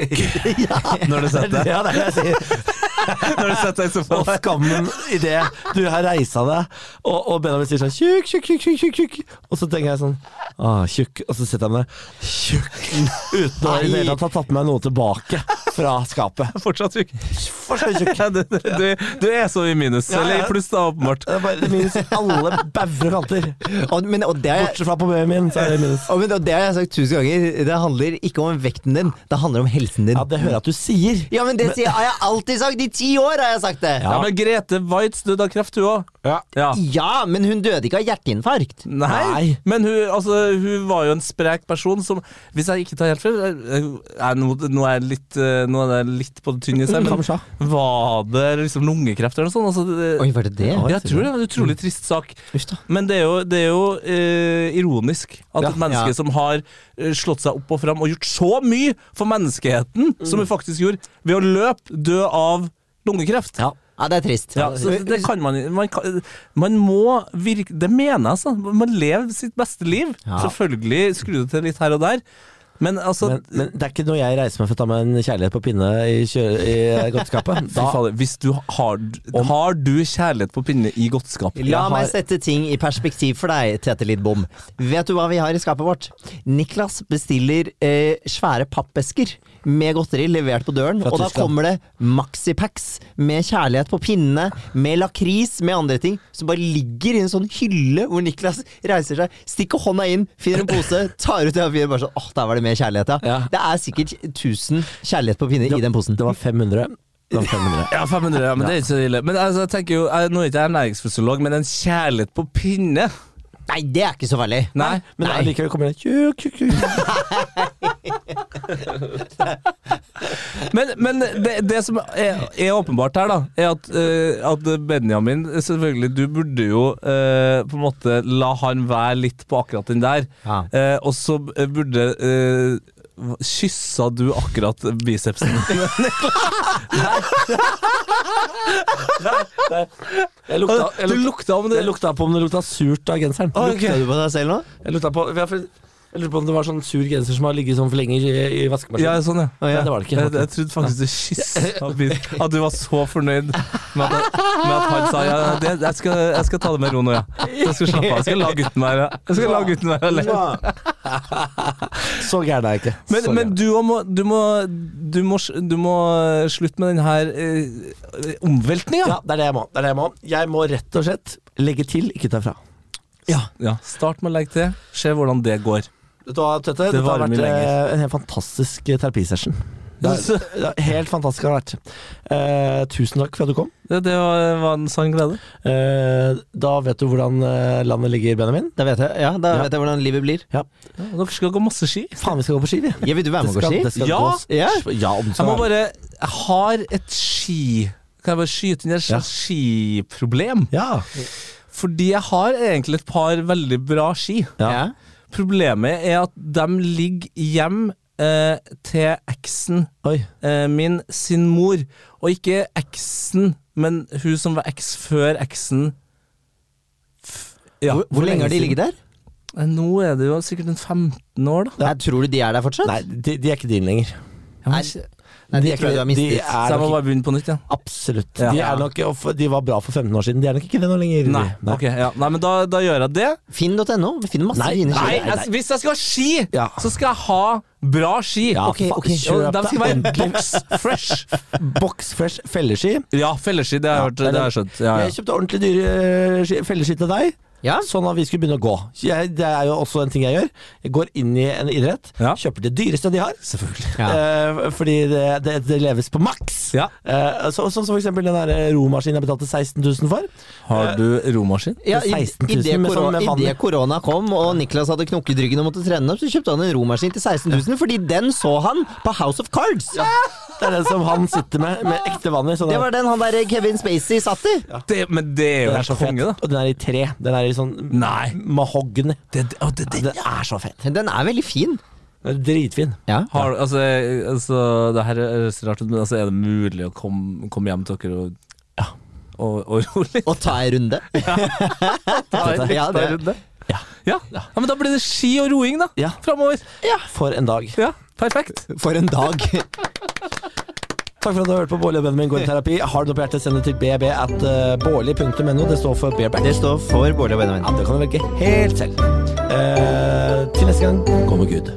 Tjukk. Når du setter deg Ja, det er det jeg sier. Når du setter deg i Og skammen i det du har reisa deg, og, og Benjamin sier sånn tjukk, tjukk, tjukk, tjukk, tjukk, tjukk. Og så tenker jeg sånn ah, tjukk, og så setter jeg meg tjukk, uten å i det hele tatt ha tatt med meg noe tilbake fra skapet. Fortsatt tjukk. Fortsatt tjukk. Ja, du, du, du er så i minus. Ja, ja. Eller i pluss, da, åpenbart. Det er bare minus minus alle bauger og kanter. Og, men, og det er Bortsett fra på babyen min, så er det minus. Og, men, og det har jeg sagt tusen ganger. Det handler ikke om vekten din, det handler om helsen din. Ja, det hører jeg at du sier. Ja, men det sier, har jeg alltid sagt! I ti år har jeg sagt det! Ja, men Grete Waitz døde av kreft, hun òg. Ja. Ja. Ja, men hun døde ikke av hjerteinfarkt. Nei, Nei. men hun, altså, hun var jo en sprek person som Hvis jeg ikke tar helt feil eh, eh, nå, nå er jeg litt, eh, nå er jeg litt på det tynne i seg, men Kamsja. var det liksom lungekreft eller noe sånt? Altså, det, Oi, var det det? Jeg tror det er en utrolig trist sak. Uff da. Men det er jo, det er jo eh, ironisk at Ja. et menneske Ja. som har eh, slått seg opp og fram og gjort så mye for menneskeheten, som hun faktisk gjorde, ved å løpe dø av lungekreft. Ja. Ja, det er trist. Ja, det kan man man, kan, man må virke Det mener jeg, altså. Man lever sitt beste liv. Ja. Selvfølgelig skru det til litt her og der. Men altså Men, men det er ikke noe jeg reiser meg for å ta meg en kjærlighet på pinne i, i godteskapet. Da, hvis du har, har du kjærlighet på pinne i godteskapet? La har- meg sette ting i perspektiv for deg, Tete Lidbom. Vet du hva vi har i skapet vårt? Niklas bestiller eh, svære pappesker med godteri levert på døren, og da kommer det maxipacks med kjærlighet på pinne, med lakris, med andre ting, som bare ligger i en sånn hylle hvor Niklas reiser seg, stikker hånda inn, finner en pose, tar ut det og finner bare sånn åh, der var det mer kjærlighet, ja. Ja. Det er sikkert 1000 kjærlighet på pinne i den posen. det var 500. Det var 500. Ja, 500, ja, men det er ikke så ille. Men altså, jeg tenker jo, jeg, Nå er ikke jeg ernæringsfysiolog, men en kjærlighet på pinne Nei, det er ikke så farlig. Nei. Men Nei. allikevel kommer det tjuk, tjuk, tjuk. Men, men det, det som er, er åpenbart her, da, er at, eh, at Benjamin Selvfølgelig, du burde jo eh, på en måte la han være litt på akkurat den der. Ja. Eh, og så burde uh, Kyssa du akkurat bicepsen? Jeg lukta, jeg du lukta, lukta om det jeg lukta på om det lukta surt av genseren. Okay. Lukta du på deg selv nå? Jeg lukta på jeg, jeg lurer på om det var sånn sur genser som har ligget sånn for lenge i, i vaskemaskinen. Ja, sånn, ja. Nei, det var det ikke. Jeg, jeg trodde faktisk du kyssa bilen. At du var så fornøyd med at, med at han sa ja, det, jeg, skal, jeg skal ta det med ro nå, ja. Jeg skal slappe av. Jeg skal la gutten være Jeg skal la gutten være alene. Så gæren er jeg ikke. Men, men du, må, du, må, du, må, du må slutte med den her eh, omveltninga. Ja, det er det jeg må. Det er det jeg må. Jeg må rett og slett legge til, ikke ta fra. Ja. Start med å legge til. Se hvordan det går. Vet du hva, Tete? Det Dette har vært lenger. eh, en helt fantastisk eh, terapisession. Det er, det er helt fantastisk har det vært. Eh, tusen takk for at du kom. Det, det var, var en sann glede. Eh, da vet du hvordan eh, landet ligger, Benjamin. Det vet jeg, ja, da Ja. vet jeg hvordan livet blir. Ja. Dere skal gå masse ski. Faen, vi skal gå på ski, vi. Ja, vil du være med og gå ski? det skal Ja. gås. Ja. ja om Jeg må bare Jeg har et ski Kan jeg bare skyte inn et Ja. skiproblem? Ja. Fordi jeg har egentlig et par veldig bra ski. Ja. Ja. Problemet er at de ligger hjem eh, til eksen eh, min sin mor. Og ikke eksen, men hun som var eks før eksen. F ja. Hvor, hvor lenge har de ligget der? Eh, Nå er det jo sikkert en 15 år, da. Nei, tror du de er der fortsatt? Nei, de, de er ikke din lenger. Ja, Nei, de, de er tror jeg du har ikke- de mistet. er må bare begynne på nytt ja. Absolutt. Ja. De, er nok, de var bra for 15 år siden. De er nok ikke det nå lenger. Nei, Nei, Okay, ja. Nei men da, da gjør jeg det. Finn.no. Vi finner masse fine ski. Nei, jeg, hvis jeg skal ha ski, Ja. så skal jeg ha bra ski. Ja, Ok, okay. ok, kjøp Og de skal være box fresh. Box Fresh felleski. Ja, felleski, det har jeg hørt. Det har jeg skjønt. Ja, Jeg kjøpte ordentlig dyre eh, felleski til deg, Ja. sånn at vi skulle begynne å gå. Jeg, det er jo også en ting jeg gjør. Jeg går inn i en idrett, Ja. kjøper det dyreste de har. Selvfølgelig. Ja. Eh, fordi det, det, det leves på maks. Ja. Eh, så, sånn som for eksempel den der romaskinen jeg betalte 16 000 for. Har du romaskin? Ja, i, i det sånn korona, i det korona kom, og Niklas hadde knokket ryggen og måtte trene opp, så kjøpte han en romaskin til 16 000, fordi den så han på House of Cards! Det er den som han sitter med, med ekte vann i. Sånn Det var den han der Kevin Spacey satt i. Det, men det er jo den er så konge, da. Og den er i tre. Den er i sånn Nei. mahogny. Det, det, å, det, det, Den er så fet. Den er veldig fin. Er dritfin. Ja. har, altså, altså, det her høres rart ut, men altså, er det mulig å komme, komme hjem til dere og, og, og ro? Og ta en runde. Ja, det- runde. Ja. Ja. ja, men da blir det ski og roing, da. Ja. Framover. For en dag. Ja, perfekt. For en dag. Takk for at du har hørt på Bårli og Benjamin går i terapi. Har du noe på hjertet, send det til bb at uh, bårli.no. Det står for bareback. Det står for Bårli og Benjamin. Ja, det kan du velge helt selv. Eh, til neste gang, gå med Gud.